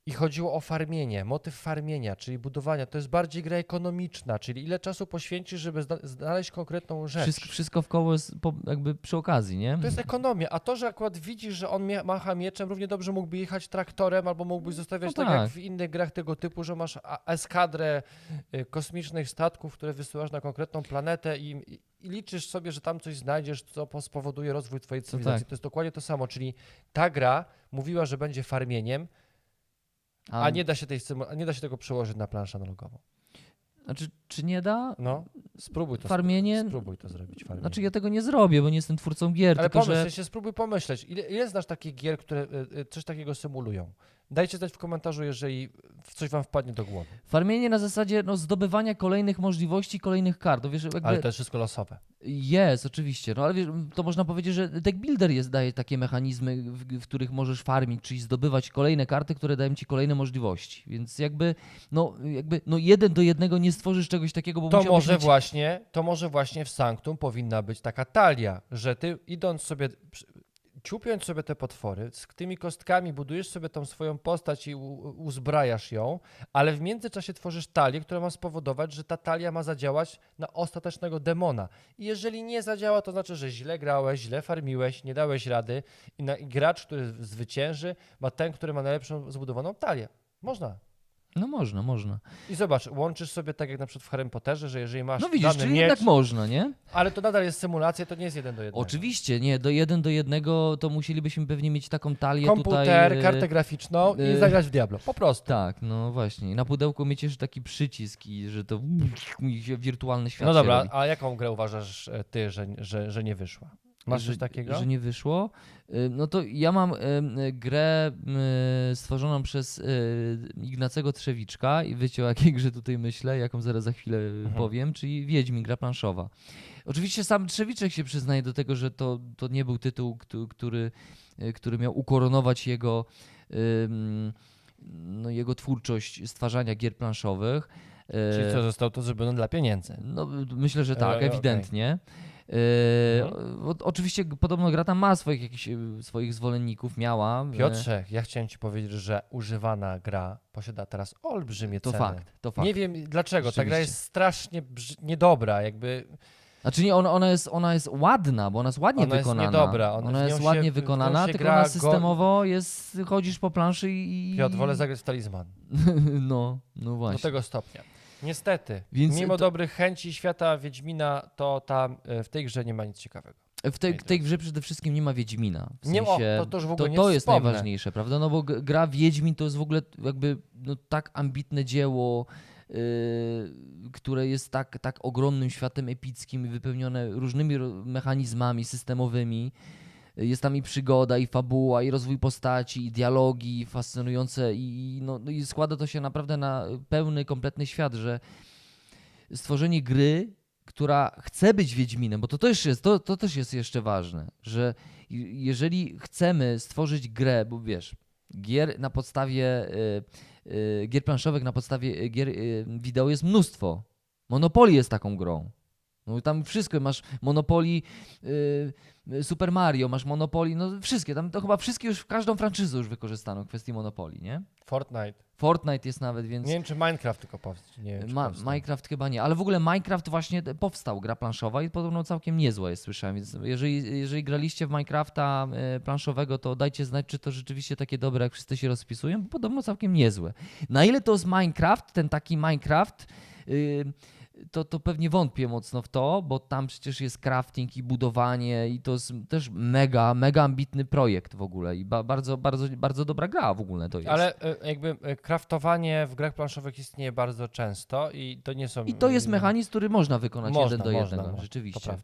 I chodziło o farmienie, motyw farmienia, czyli budowania. To jest bardziej gra ekonomiczna, czyli ile czasu poświęcisz, żeby zna- znaleźć konkretną rzecz. Wszystko, wszystko w koło jest jakby przy okazji, nie? To jest ekonomia, a to, że akurat widzisz, że on macha mieczem, równie dobrze mógłby jechać traktorem, albo mógłbyś zostawiać No tak. jak tak. w innych grach tego typu, że masz eskadrę y, kosmicznych statków, które wysyłasz na konkretną planetę i, i, liczysz sobie, że tam coś znajdziesz, co po- spowoduje rozwój twojej cywilizacji. tak. To jest dokładnie to samo, czyli ta gra mówiła, że będzie farmieniem, a, nie, da się tej, a nie da się tego przełożyć na planszę analogową. Znaczy, czy nie da? No, spróbuj to, Farmienie? spróbuj to zrobić, farmienie. Znaczy ja tego nie zrobię, bo nie jestem twórcą gier, Ale tylko pomyśl, że... się, spróbuj pomyśleć, ile, ile znasz takich gier, które y, y, coś takiego symulują? Dajcie znać w komentarzu, jeżeli coś wam wpadnie do głowy. Farmienie na zasadzie no, zdobywania kolejnych możliwości, kolejnych kart. Wiesz, jakby Ale to jest wszystko losowe. Jest, oczywiście. No ale wiesz, to można powiedzieć, że deck builder jest, daje takie mechanizmy, w, w których możesz farmić, czyli zdobywać kolejne karty, które dają ci kolejne możliwości. Więc jakby, no, jakby, no jeden do jednego nie stworzysz czegoś takiego, bo To może mieć... właśnie, to może właśnie w Sanctum powinna być taka talia, że ty idąc sobie, ciupiąc sobie te potwory, z tymi kostkami budujesz sobie tą swoją postać i uzbrajasz ją, ale w międzyczasie tworzysz talię, która ma spowodować, że ta talia ma zadziałać na ostatecznego demona. I jeżeli nie zadziała, to znaczy, że źle grałeś, źle farmiłeś, nie dałeś rady i, na, i gracz, który zwycięży, ma ten, który ma najlepszą zbudowaną talię. Można. No można, można. I zobacz, łączysz sobie tak jak na przykład w Harry Potterze, że jeżeli masz No widzisz, dany czyli miecz, jednak można, nie? ale to nadal jest symulacja, to nie jest jeden do jednego. Oczywiście, nie, do jeden do jednego to musielibyśmy pewnie mieć taką talię Komputer, tutaj... e, kartę graficzną i y, zagrać w Diablo. Po prostu. Tak, no właśnie. Na pudełku mieć jeszcze taki przycisk i że to i się wirtualny świat No dobra, robi. a jaką grę uważasz e, ty, że, że, że nie wyszła? Masz coś takiego? Że nie wyszło. Y, No to ja mam y, y, grę stworzoną przez Ignacego Trzewiczka i wiecie o jakiej grze tutaj myślę, jaką zaraz za chwilę Mhm. powiem, czyli Wiedźmin, gra planszowa. Oczywiście sam Trzewiczek się przyznaje do tego, że to, to nie był tytuł, któ- który, który miał ukoronować jego, no, jego twórczość stwarzania gier planszowych. Czyli co, został to zrobione dla pieniędzy. no, myślę, że E, tak, okej. ewidentnie. E, Mhm. o, oczywiście podobno gra tam ma swoich, jakichś, e, swoich zwolenników, miała. e, Piotrze, ja chciałem ci powiedzieć, że używana gra posiada teraz olbrzymie To ceny. fakt, to fakt. Nie wiem dlaczego, ta gra jest strasznie niedobra, jakby Znaczy nie, ona, ona, jest, ona jest ładna, bo ona jest ładnie Ona jest wykonana. niedobra, ona- ona jest się- ładnie wykonana, tylko gra ona go- systemowo jest, chodzisz po planszy i... Piotr, wolę zagrać w talizman. [laughs] no, no właśnie. Do tego stopnia. Niestety, Więc mimo to- dobrych chęci świata Wiedźmina, to tam e, w tej grze nie ma nic ciekawego. W tej, tej grze przede wszystkim nie ma Wiedźmina. W Nie ma- sensie, to- to już w ogóle nie to jest wspomnę. najważniejsze, prawda? No bo gra Wiedźmin to jest w ogóle jakby no, tak ambitne dzieło, yy, które jest tak, tak ogromnym światem epickim i wypełnione różnymi mechanizmami systemowymi, Jest tam i przygoda, i fabuła, i rozwój postaci, i dialogi fascynujące, i, no, no i składa to się naprawdę na pełny, kompletny świat, że stworzenie gry, która chce być Wiedźminem, bo to też jest, to, to też jest jeszcze ważne, że jeżeli chcemy stworzyć grę, bo wiesz, gier na podstawie, y, y, gier planszowych na podstawie gier y, wideo jest mnóstwo. Monopoly jest taką grą. No tam wszystko, masz Monopoly, y, y, Super Mario, masz Monopoly, no wszystkie, tam to chyba wszystkie już, każdą franczyzę już wykorzystano w kwestii Monopoly, nie? Fortnite. Fortnite jest nawet, więc... Nie wiem, czy Minecraft tylko powstał. Nie wiem, Ma, powstał. Minecraft chyba nie, ale w ogóle Minecraft właśnie powstał, gra planszowa i podobno całkiem niezła jest, słyszałem, więc jeżeli, jeżeli graliście w Minecrafta e, planszowego, to dajcie znać, czy to rzeczywiście takie dobre, jak wszyscy się rozpisują, bo podobno całkiem niezłe. Na ile to jest Minecraft, ten taki Minecraft, y, to, to pewnie wątpię mocno w to, bo tam przecież jest crafting i budowanie i to jest też mega, mega ambitny projekt w ogóle i ba, bardzo, bardzo, bardzo dobra gra w ogóle to jest. Ale e, jakby e, craftowanie w grach planszowych istnieje bardzo często i to nie są... I to jest e, mechanizm, który można wykonać Można, jeden do można, jednego, no, rzeczywiście.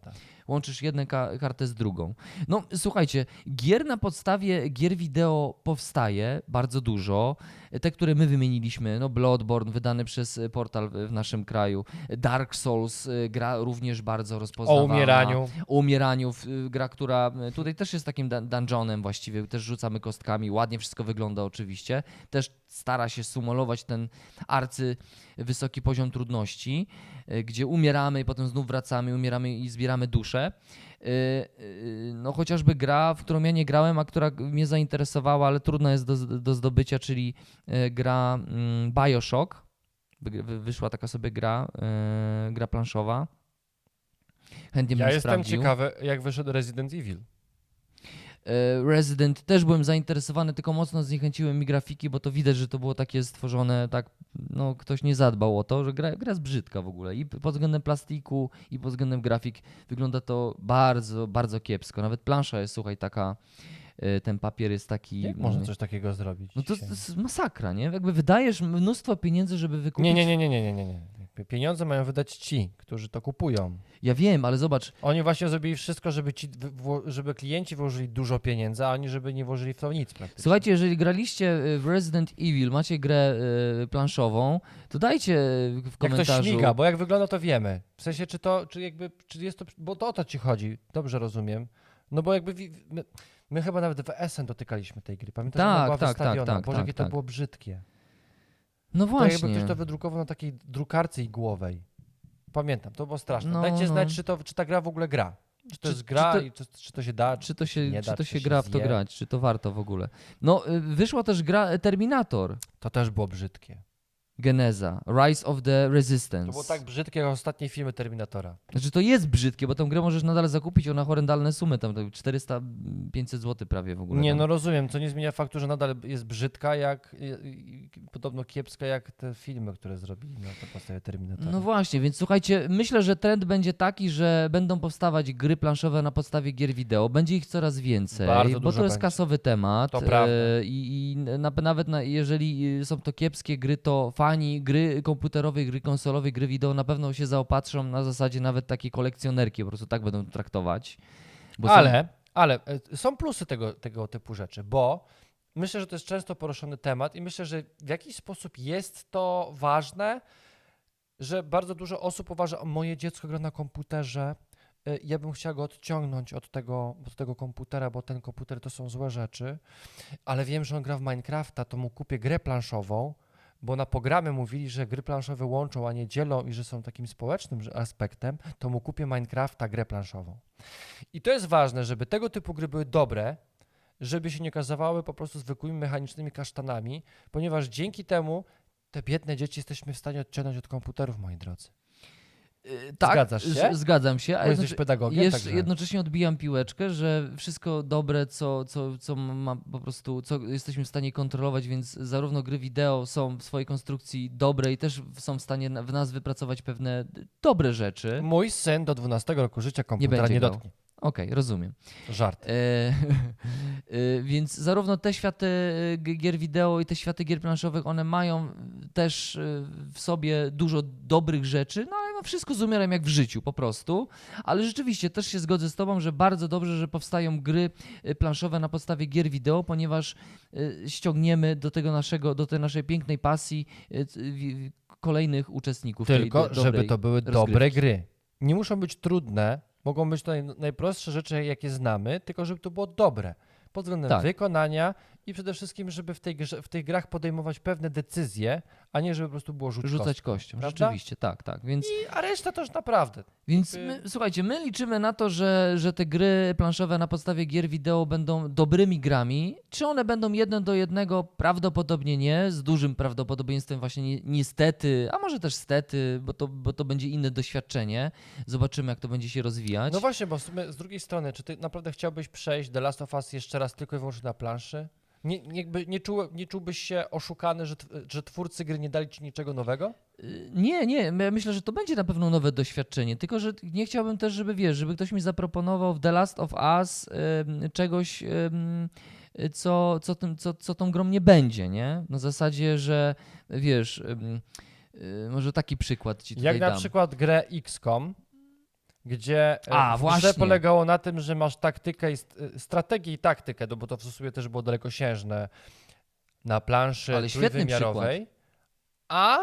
Łączysz jedną ka- kartę z drugą. No słuchajcie, gier na podstawie gier wideo powstaje bardzo dużo. Te, które my wymieniliśmy, no Bloodborne wydany przez portal w naszym kraju, Dark Souls, e, gra również bardzo O rozpoznawana. umieraniu. O umieraniu, y, gra, która y, tutaj też jest takim dun- dungeonem właściwie, też rzucamy kostkami, ładnie wszystko wygląda oczywiście, też stara się symulować ten arcy wysoki poziom trudności, y, gdzie umieramy i potem znów wracamy, umieramy i zbieramy duszę. Y, y, No chociażby gra, w którą ja nie grałem, a która mnie zainteresowała, ale trudna jest do, do zdobycia, czyli y, gra mm, Bioshock. Wy- wy- Wyszła taka sobie gra, y, gra planszowa. Chętnie bym Ja jestem sprawdził. ciekawy, jak wyszedł Resident Evil. E, Resident też byłem zainteresowany, tylko mocno zniechęciły mi grafiki, bo to widać, że to było takie stworzone, tak, no ktoś nie zadbał o to, że gra, gra jest brzydka w ogóle i pod względem plastiku i pod względem grafik wygląda to bardzo, bardzo kiepsko. Nawet plansza jest, słuchaj, taka, ten papier jest taki... Jak można mm, coś takiego zrobić? No to, to jest masakra, nie? Jakby wydajesz mnóstwo pieniędzy, żeby wykupić... Nie, nie, nie, nie, nie, nie, nie, Pieniądze mają wydać ci, którzy to kupują. Ja wiem, ale zobacz, Oni właśnie zrobili wszystko, żeby, ci, żeby klienci włożyli dużo pieniędzy, a oni żeby nie włożyli w to nic. Słuchajcie, jeżeli graliście y, w Resident Evil, macie grę y, planszową, to dajcie y, w jak to komentarzu... śmiga, bo jak wygląda to wiemy. W sensie, czy to, czy jakby, czy jest to, bo to o to ci chodzi, dobrze rozumiem. No bo jakby my, my chyba nawet w Essen dotykaliśmy tej gry. Pamiętasz, że ona Tak, była tak, tak, wystawiona? tak, Boże, tak, jakie to tak. było brzydkie. No To jakby właśnie. ktoś to wydrukował na takiej drukarce igłowej. Pamiętam, to było straszne. No, Dajcie no. znać, czy, to, czy ta gra w ogóle gra. Czy to Czy- jest gra czy to- i czy, to się da. Czy to się, nie czy da, to się gra w to grać, czy to warto w ogóle? No, y, wyszła też gra Terminator, To też było brzydkie. Geneza, Rise of the Resistance. To było tak brzydkie jak ostatnie filmy Terminatora. Znaczy to jest brzydkie, bo tę grę możesz nadal zakupić, ona horrendalne sumy, tam 400-500 zł prawie w ogóle. Nie, tam. no rozumiem, co nie zmienia faktu, że nadal jest brzydka, jak podobno kiepska, jak te filmy, które zrobili na podstawie Terminatora. No właśnie, więc słuchajcie, myślę, że trend będzie taki, że będą powstawać gry planszowe na podstawie gier wideo. Będzie ich coraz więcej, Bardzo bo to jest będzie. kasowy temat. To prawda. e, I, i na, nawet na, jeżeli y, są to kiepskie gry, to fani gry komputerowej, gry konsolowej, gry wideo na pewno się zaopatrzą na zasadzie nawet takiej kolekcjonerki, po prostu tak będą to traktować. Bo są- ale, ale e, są plusy tego, tego typu rzeczy, bo myślę, że to jest często poruszony temat i myślę, że w jakiś sposób jest to ważne, że bardzo dużo osób uważa, o moje dziecko gra na komputerze, e, ja bym chciał go odciągnąć od tego, od tego komputera, bo ten komputer to są złe rzeczy, ale wiem, że on gra w Minecrafta, to mu kupię grę planszową, bo na programie mówili, że gry planszowe łączą, a nie dzielą i że są takim społecznym aspektem, to mu kupię Minecrafta, grę planszową. I to jest ważne, żeby tego typu gry były dobre, żeby się nie okazywały po prostu zwykłymi mechanicznymi kasztanami, ponieważ dzięki temu te biedne dzieci jesteśmy w stanie odciągnąć od komputerów, moi drodzy. Y, tak, Zgadzasz się? Zgadzam się. Bo A jesteś pedagogiem, Jeszcze także... jednocześnie odbijam piłeczkę, że wszystko dobre, co, co, co ma po prostu, co jesteśmy w stanie kontrolować, więc zarówno gry wideo są w swojej konstrukcji dobre i też są w stanie w nas wypracować pewne dobre rzeczy. Mój syn do 12 roku życia komputera nie, grał. dotknie. Okej, rozumiem. Żart. E, [laughs] e, więc zarówno te światy e, gier wideo i te światy gier planszowych, one mają też e, w sobie dużo dobrych rzeczy, no ale no wszystko z umiarem jak w życiu po prostu. Ale rzeczywiście też się zgodzę z tobą, że bardzo dobrze, że powstają gry planszowe na podstawie gier wideo, ponieważ ściągniemy do tego naszego, do tej naszej pięknej pasji kolejnych uczestników Tylko, żeby to były rozgrywki. dobre gry. Nie muszą być trudne, mogą być to naj, najprostsze rzeczy, jakie znamy, tylko żeby to było dobre. Pod względem Tak. wykonania i przede wszystkim, żeby w, tej grze, w tych grach podejmować pewne decyzje, a nie żeby po prostu było Rzucać kostką, kością, prawda? rzeczywiście, tak, tak. Więc I, a reszta to już naprawdę. Więc my, słuchajcie, my liczymy na to, że, że te gry planszowe na podstawie gier wideo będą dobrymi grami. Czy one będą jeden do jednego? Prawdopodobnie nie, z dużym prawdopodobieństwem właśnie ni- niestety, a może też stety, bo to, bo to będzie inne doświadczenie. Zobaczymy, jak to będzie się rozwijać. No właśnie, bo z drugiej strony, czy ty naprawdę chciałbyś przejść The Last of Us jeszcze raz tylko i wyłącznie na planszy? Nie, nie, jakby nie, czuł, nie czułbyś się oszukany, że, że twórcy gry nie dali ci niczego nowego? Y, Nie, nie, ja myślę, że to będzie na pewno nowe doświadczenie, tylko że nie chciałbym też, żeby wiesz, żeby ktoś mi zaproponował w The Last of Us czegoś, co, co, tym, co, co tą grą nie będzie, nie? Na zasadzie, że wiesz, y, może taki przykład ci tutaj Jak na dam. przykład grę XCOM, gdzie e, A, właśnie. polegało na tym, że masz taktykę i e, strategię i taktykę, no bo to w sumie też było dalekosiężne na planszy Ale trójwymiarowej. A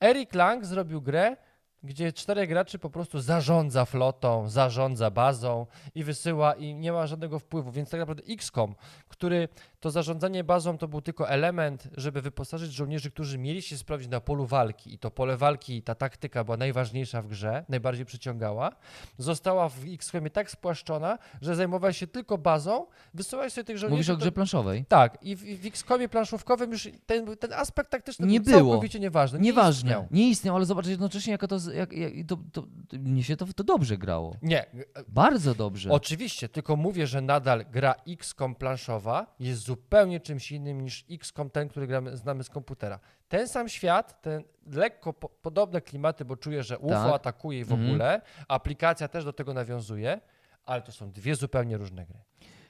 Eric Lang zrobił grę, gdzie czterech graczy po prostu zarządza flotą, zarządza bazą i wysyła i nie ma żadnego wpływu, więc tak naprawdę XCOM, który to zarządzanie bazą to był tylko element, żeby wyposażyć żołnierzy, którzy mieli się sprawdzić na polu walki i to pole walki, ta taktyka była najważniejsza w grze, najbardziej przyciągała, została w XCOMie tak spłaszczona, że zajmowałeś się tylko bazą, wysyłałeś sobie tych żołnierzy... Mówisz o grze planszowej? tak, i w, w XCOMie planszówkowym już ten, ten aspekt taktyczny Nie był było. całkowicie nieważny. Nie Nieważne, istniał. nie istniał, ale zobacz jednocześnie, jako to, jak, jak, to, to, to, mnie się to, to dobrze grało. Nie, Bardzo dobrze. oczywiście, tylko mówię, że nadal gra XCOM planszowa jest zupełnie czymś innym niż XCOM ten, który gramy, znamy z komputera. Ten sam świat, ten lekko po, podobne klimaty, bo czuję, że UFO Tak. atakuje i w Mhm. ogóle, aplikacja też do tego nawiązuje, ale to są dwie zupełnie różne gry.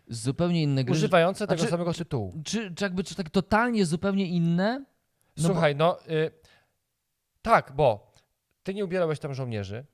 Zupełnie inne gry. Używające tego Znaczy, samego tytułu. Czy, czy jakby czy tak totalnie zupełnie inne? No bo- Słuchaj, no y, tak, bo ty nie ubierałeś tam żołnierzy.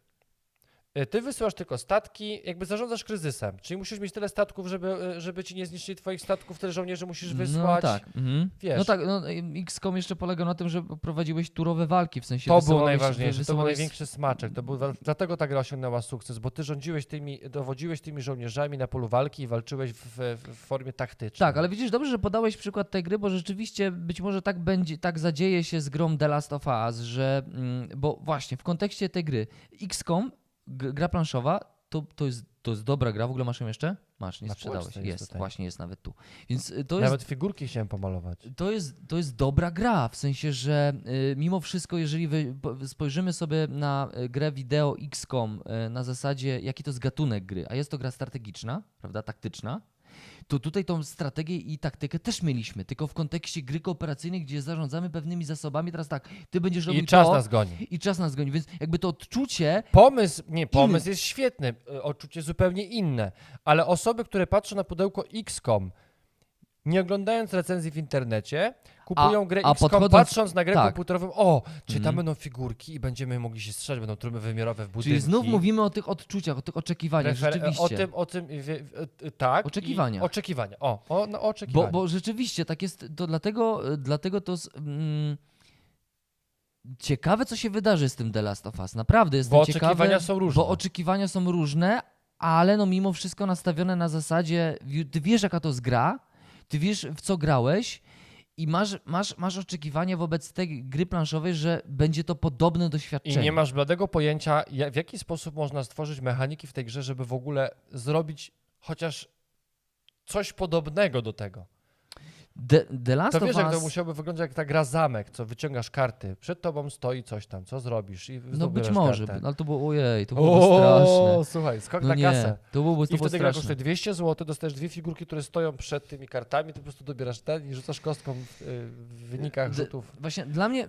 Y, Ty wysyłasz tylko statki, jakby zarządzasz kryzysem. Czyli musisz mieć tyle statków, żeby, y, żeby ci nie zniszczyli twoich statków, tyle żołnierzy musisz wysłać. No tak. Mhm. Wiesz. No tak, no, XCOM jeszcze polegał na tym, że prowadziłeś turowe walki, w sensie To był wysyłałeś- najważniejsze, to był wysyłałeś- największy smaczek. To był, dla- dlatego ta gra osiągnęła sukces, bo ty rządziłeś tymi, dowodziłeś tymi żołnierzami na polu walki i walczyłeś w, w, formie taktycznej. Tak, ale widzisz, dobrze, że podałeś przykład tej gry, bo rzeczywiście być może tak będzie, tak zadzieje się z grą The Last of Us, że, mm, bo właśnie w kontekście tej gry XCOM, gra planszowa, to, to, jest, to jest dobra gra, w ogóle masz ją jeszcze? Masz, nie Na sprzedałeś. Jest, jest właśnie jest nawet tu. Więc y, to jest Nawet figurki chciałem pomalować. To jest, to jest dobra gra, w sensie, że y, mimo wszystko, jeżeli wy, po- spojrzymy sobie na y, grę wideo XCOM y, na zasadzie, jaki to jest gatunek gry, a jest to gra strategiczna, prawda, taktyczna, to tutaj tą strategię i taktykę też mieliśmy, tylko w kontekście gry kooperacyjnej, gdzie zarządzamy pewnymi zasobami. Teraz tak, ty będziesz robił I czas to nas goni. i czas nas goni, więc jakby to odczucie Pomysł, nie, pomysł jest świetny, y, odczucie zupełnie inne, ale osoby, które patrzą na pudełko XCOM, nie oglądając recenzji w internecie, kupują grę a XCOM, podchodząc- patrząc na grę tak. komputerową, o, czy tam Mhm. będą figurki i będziemy mogli się strzelać, będą tryby wymiarowe w budynki. Czyli znów mówimy o tych odczuciach, o tych oczekiwaniach, Prefer- rzeczywiście. O tym, o tym, wie- y, tak. Oczekiwania. Oczekiwania, o, o no, Bo, oczekiwania. bo rzeczywiście tak jest, to dlatego, dlatego to. z- Mm, ciekawe, co się wydarzy z tym The Last of Us. Naprawdę jestem Bo ciekawy. oczekiwania są różne. Bo oczekiwania są różne, ale no mimo wszystko nastawione na zasadzie, ty wiesz, jaka to jest gra, ty wiesz, w co grałeś. I masz, masz, masz oczekiwania wobec tej gry planszowej, że będzie to podobne I doświadczenie. nie masz bladego pojęcia, w jaki sposób można stworzyć mechaniki w tej grze, żeby w ogóle zrobić chociaż coś podobnego do tego. The, The Last To of wiesz, jak to Us... musiałby wyglądać jak ta gra zamek, co wyciągasz karty, przed tobą stoi coś tam, co zrobisz i No być może, kartę. ale to było ojej, to byłoby straszne. O, słuchaj, skok No na nie, kasę. to byłoby, I to było wtedy gra straszne. kosztuje 200 zł, dostajesz dwie figurki, które stoją przed tymi kartami, ty po prostu dobierasz ten i rzucasz kostką w, y, w wynikach D- rzutów. Właśnie dla mnie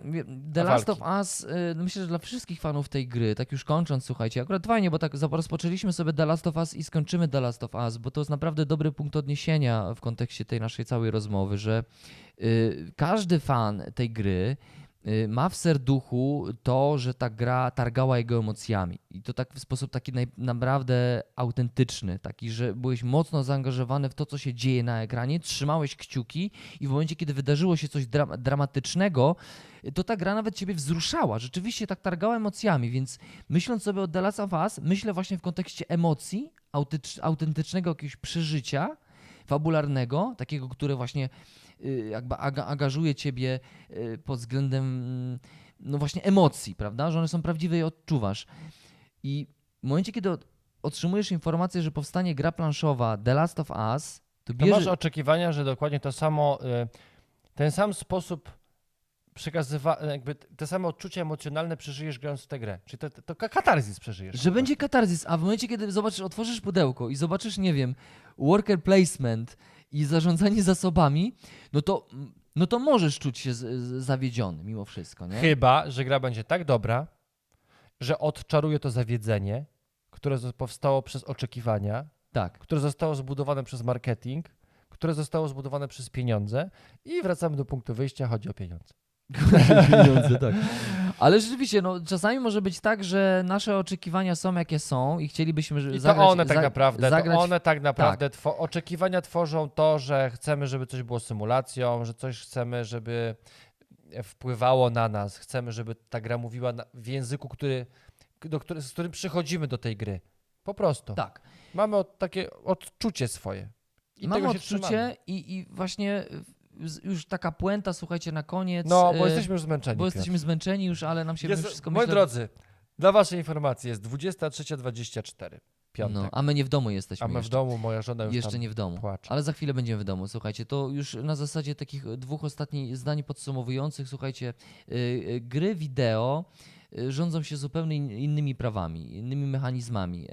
The Last of Us, y, no myślę, że dla wszystkich fanów tej gry, tak już kończąc, słuchajcie, akurat fajnie, bo tak rozpoczęliśmy sobie The Last of Us i skończymy The Last of Us, bo to jest naprawdę dobry punkt odniesienia w kontekście tej naszej całej rozmowy, że y, każdy fan tej gry y, ma w serduchu to, że ta gra targała jego emocjami. I to tak w sposób taki naprawdę autentyczny, taki, że byłeś mocno zaangażowany w to, co się dzieje na ekranie, trzymałeś kciuki i w momencie, kiedy wydarzyło się coś dra dramatycznego, to ta gra nawet ciebie wzruszała. Rzeczywiście tak targała emocjami, więc myśląc sobie o The Last of Us, myślę właśnie w kontekście emocji, autentycznego jakiegoś przeżycia fabularnego, takiego, które właśnie jakby aga, angażuje ciebie y, pod względem mm, no właśnie emocji, prawda? Że one są prawdziwe i odczuwasz. I w momencie, kiedy otrzymujesz informację, że powstanie gra planszowa The Last of Us, to To bierze... masz oczekiwania, że dokładnie to samo, y, ten sam sposób przekazywa, jakby te same odczucia emocjonalne przeżyjesz grając w tę grę. Czyli to, to, katarzis przeżyjesz. Że będzie katarzis, a w momencie, kiedy zobaczysz, otworzysz pudełko i zobaczysz, nie wiem, worker placement i zarządzanie zasobami, no to, no to możesz czuć się z, z, zawiedziony mimo wszystko, nie? Chyba, że gra będzie tak dobra, że odczaruje to zawiedzenie, które powstało przez oczekiwania, Tak. które zostało zbudowane przez marketing, które zostało zbudowane przez pieniądze i wracamy do punktu wyjścia, chodzi o pieniądze. [laughs] pieniądze, tak. Ale rzeczywiście, no, czasami może być tak, że nasze oczekiwania są jakie są i chcielibyśmy że I zagrać, to one tak za- naprawdę, zagrać to one tak naprawdę, two, oczekiwania tworzą to, że chcemy, żeby coś było symulacją, że coś chcemy, żeby wpływało na nas, chcemy, żeby ta gra mówiła na, w języku, który, do, który, z którym przychodzimy do tej gry. Po prostu. Tak. Mamy od, takie odczucie swoje. I się odczucie i, i właśnie już taka puenta, słuchajcie, na koniec. No, bo e, jesteśmy już zmęczeni. bo Piotr. jesteśmy zmęczeni już, ale nam się Jest, wszystko moi myślę, drodzy, dla waszej informacji jest 23.24. Piątek. No, a my nie w domu jesteśmy a my w jeszcze. domu, moja żona już Jeszcze tam nie w domu. płacze. Ale za chwilę będziemy w domu. Słuchajcie, to już na zasadzie takich dwóch ostatnich zdań podsumowujących. Słuchajcie, y, y, gry wideo y, rządzą się zupełnie in- innymi prawami, innymi mechanizmami, y,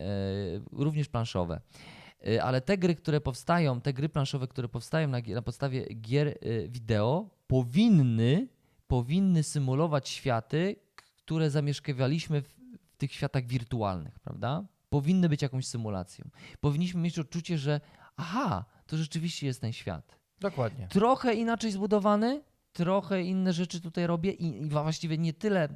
również planszowe. Y, Ale te gry, które powstają, te gry planszowe, które powstają na, na podstawie gier y, wideo, powinny, powinny symulować światy, które zamieszkiwaliśmy w, w tych światach wirtualnych, prawda? Powinny być jakąś symulacją. Powinniśmy mieć odczucie, że aha, to rzeczywiście jest ten świat. Dokładnie. Trochę inaczej zbudowany, trochę inne rzeczy tutaj robię i, i właściwie nie tyle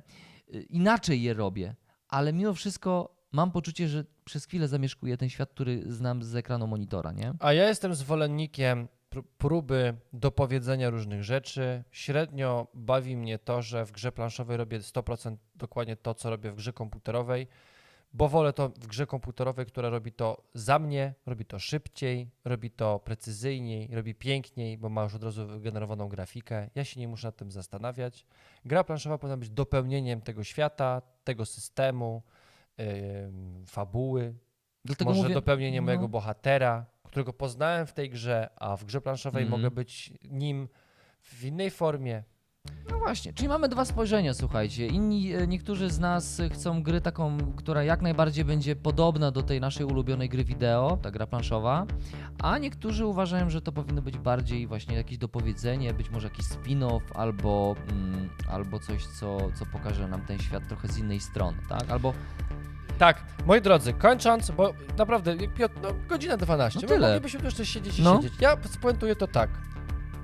y, inaczej je robię, ale mimo wszystko mam poczucie, że przez chwilę zamieszkuję ten świat, który znam z ekranu monitora, nie? A ja jestem zwolennikiem pr- próby dopowiedzenia różnych rzeczy. Średnio bawi mnie to, że w grze planszowej robię 100% dokładnie to, co robię w grze komputerowej, bo wolę to w grze komputerowej, która robi to za mnie, robi to szybciej, robi to precyzyjniej, robi piękniej, bo ma już od razu wygenerowaną grafikę. Ja się nie muszę nad tym zastanawiać. Gra planszowa powinna być dopełnieniem tego świata, tego systemu, fabuły, Dlatego może mówię, dopełnienie no. mojego bohatera, którego poznałem w tej grze, a w grze planszowej Mhm. mogę być nim w innej formie. No właśnie, czyli mamy dwa spojrzenia, słuchajcie. Inni, e, niektórzy z nas chcą gry taką, która jak najbardziej będzie podobna do tej naszej ulubionej gry wideo, ta gra planszowa, a niektórzy uważają, że to powinno być bardziej właśnie jakieś dopowiedzenie, być może jakiś spin-off albo, mm, albo coś, co, co pokaże nam ten świat trochę z innej strony, tak? Albo Tak, moi drodzy, kończąc, bo naprawdę, Piotr, no, godzina 12, No my tyle. moglibyśmy tu jeszcze siedzieć i No. siedzieć. Ja spuentuję to tak.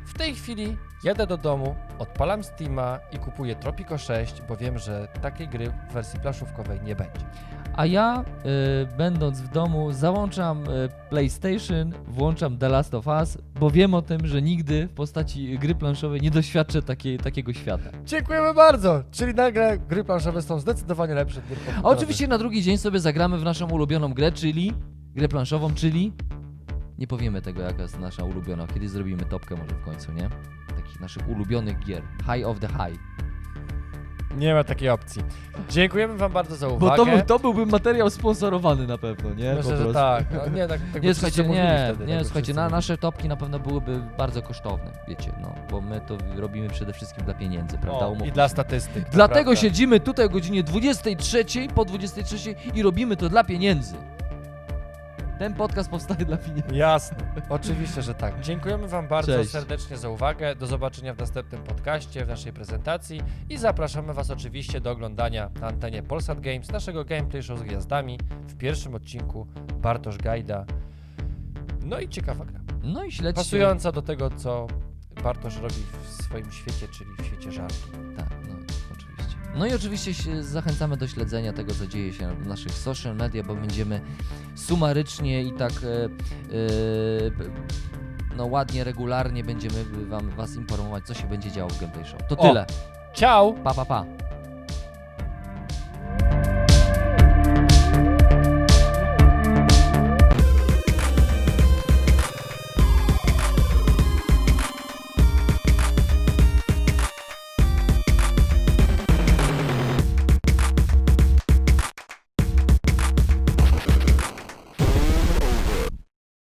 W tej chwili jadę do domu, odpalam Steama i kupuję Tropico 6, bo wiem, że takiej gry w wersji planszówkowej nie będzie. A ja, y, będąc w domu, załączam y, PlayStation, włączam The Last of Us, bo wiem o tym, że nigdy w postaci gry planszowej nie doświadczę takiej, takiego świata. Dziękujemy bardzo! Czyli nagle gry planszowe są zdecydowanie lepsze od gier A komputerowych. oczywiście na drugi dzień sobie zagramy w naszą ulubioną grę, czyli grę planszową, czyli nie powiemy tego, jaka jest nasza ulubiona. Kiedyś zrobimy topkę może w końcu, nie? Takich naszych ulubionych gier. High of the high. Nie ma takiej opcji. Dziękujemy wam bardzo za Bo uwagę. to, był, to byłby materiał sponsorowany na pewno, nie? Myślę, że tak. No, nie, tak, tak Nie, słuchajcie, nie, wtedy, nie, tak słuchajcie, na, nasze topki na pewno byłyby bardzo kosztowne, wiecie, no, bo my to robimy przede wszystkim dla pieniędzy, prawda? O, I dla statystyk. Dlatego prawda. siedzimy tutaj o godzinie 23, po 23 i robimy to dla pieniędzy. Ten podcast powstaje dla pieniędzy. Jasne, oczywiście, że tak. Dziękujemy Wam bardzo Cześć. serdecznie za uwagę. Do zobaczenia w następnym podcaście, w naszej prezentacji i zapraszamy Was oczywiście do oglądania na antenie Polsat Games naszego gameplay show z gwiazdami. W pierwszym odcinku Bartosz Gajda. No i ciekawa gra. No i śledźcie. Pasująca do tego, co Bartosz robi w swoim świecie, czyli w świecie żartu. Tak, no i oczywiście zachęcamy do śledzenia tego, co dzieje się w naszych social media, bo będziemy sumarycznie i tak e, e, no ładnie, regularnie będziemy wam, was informować, co się będzie działo w Gameplay Show. To O. tyle. Ciao! Pa, pa, pa.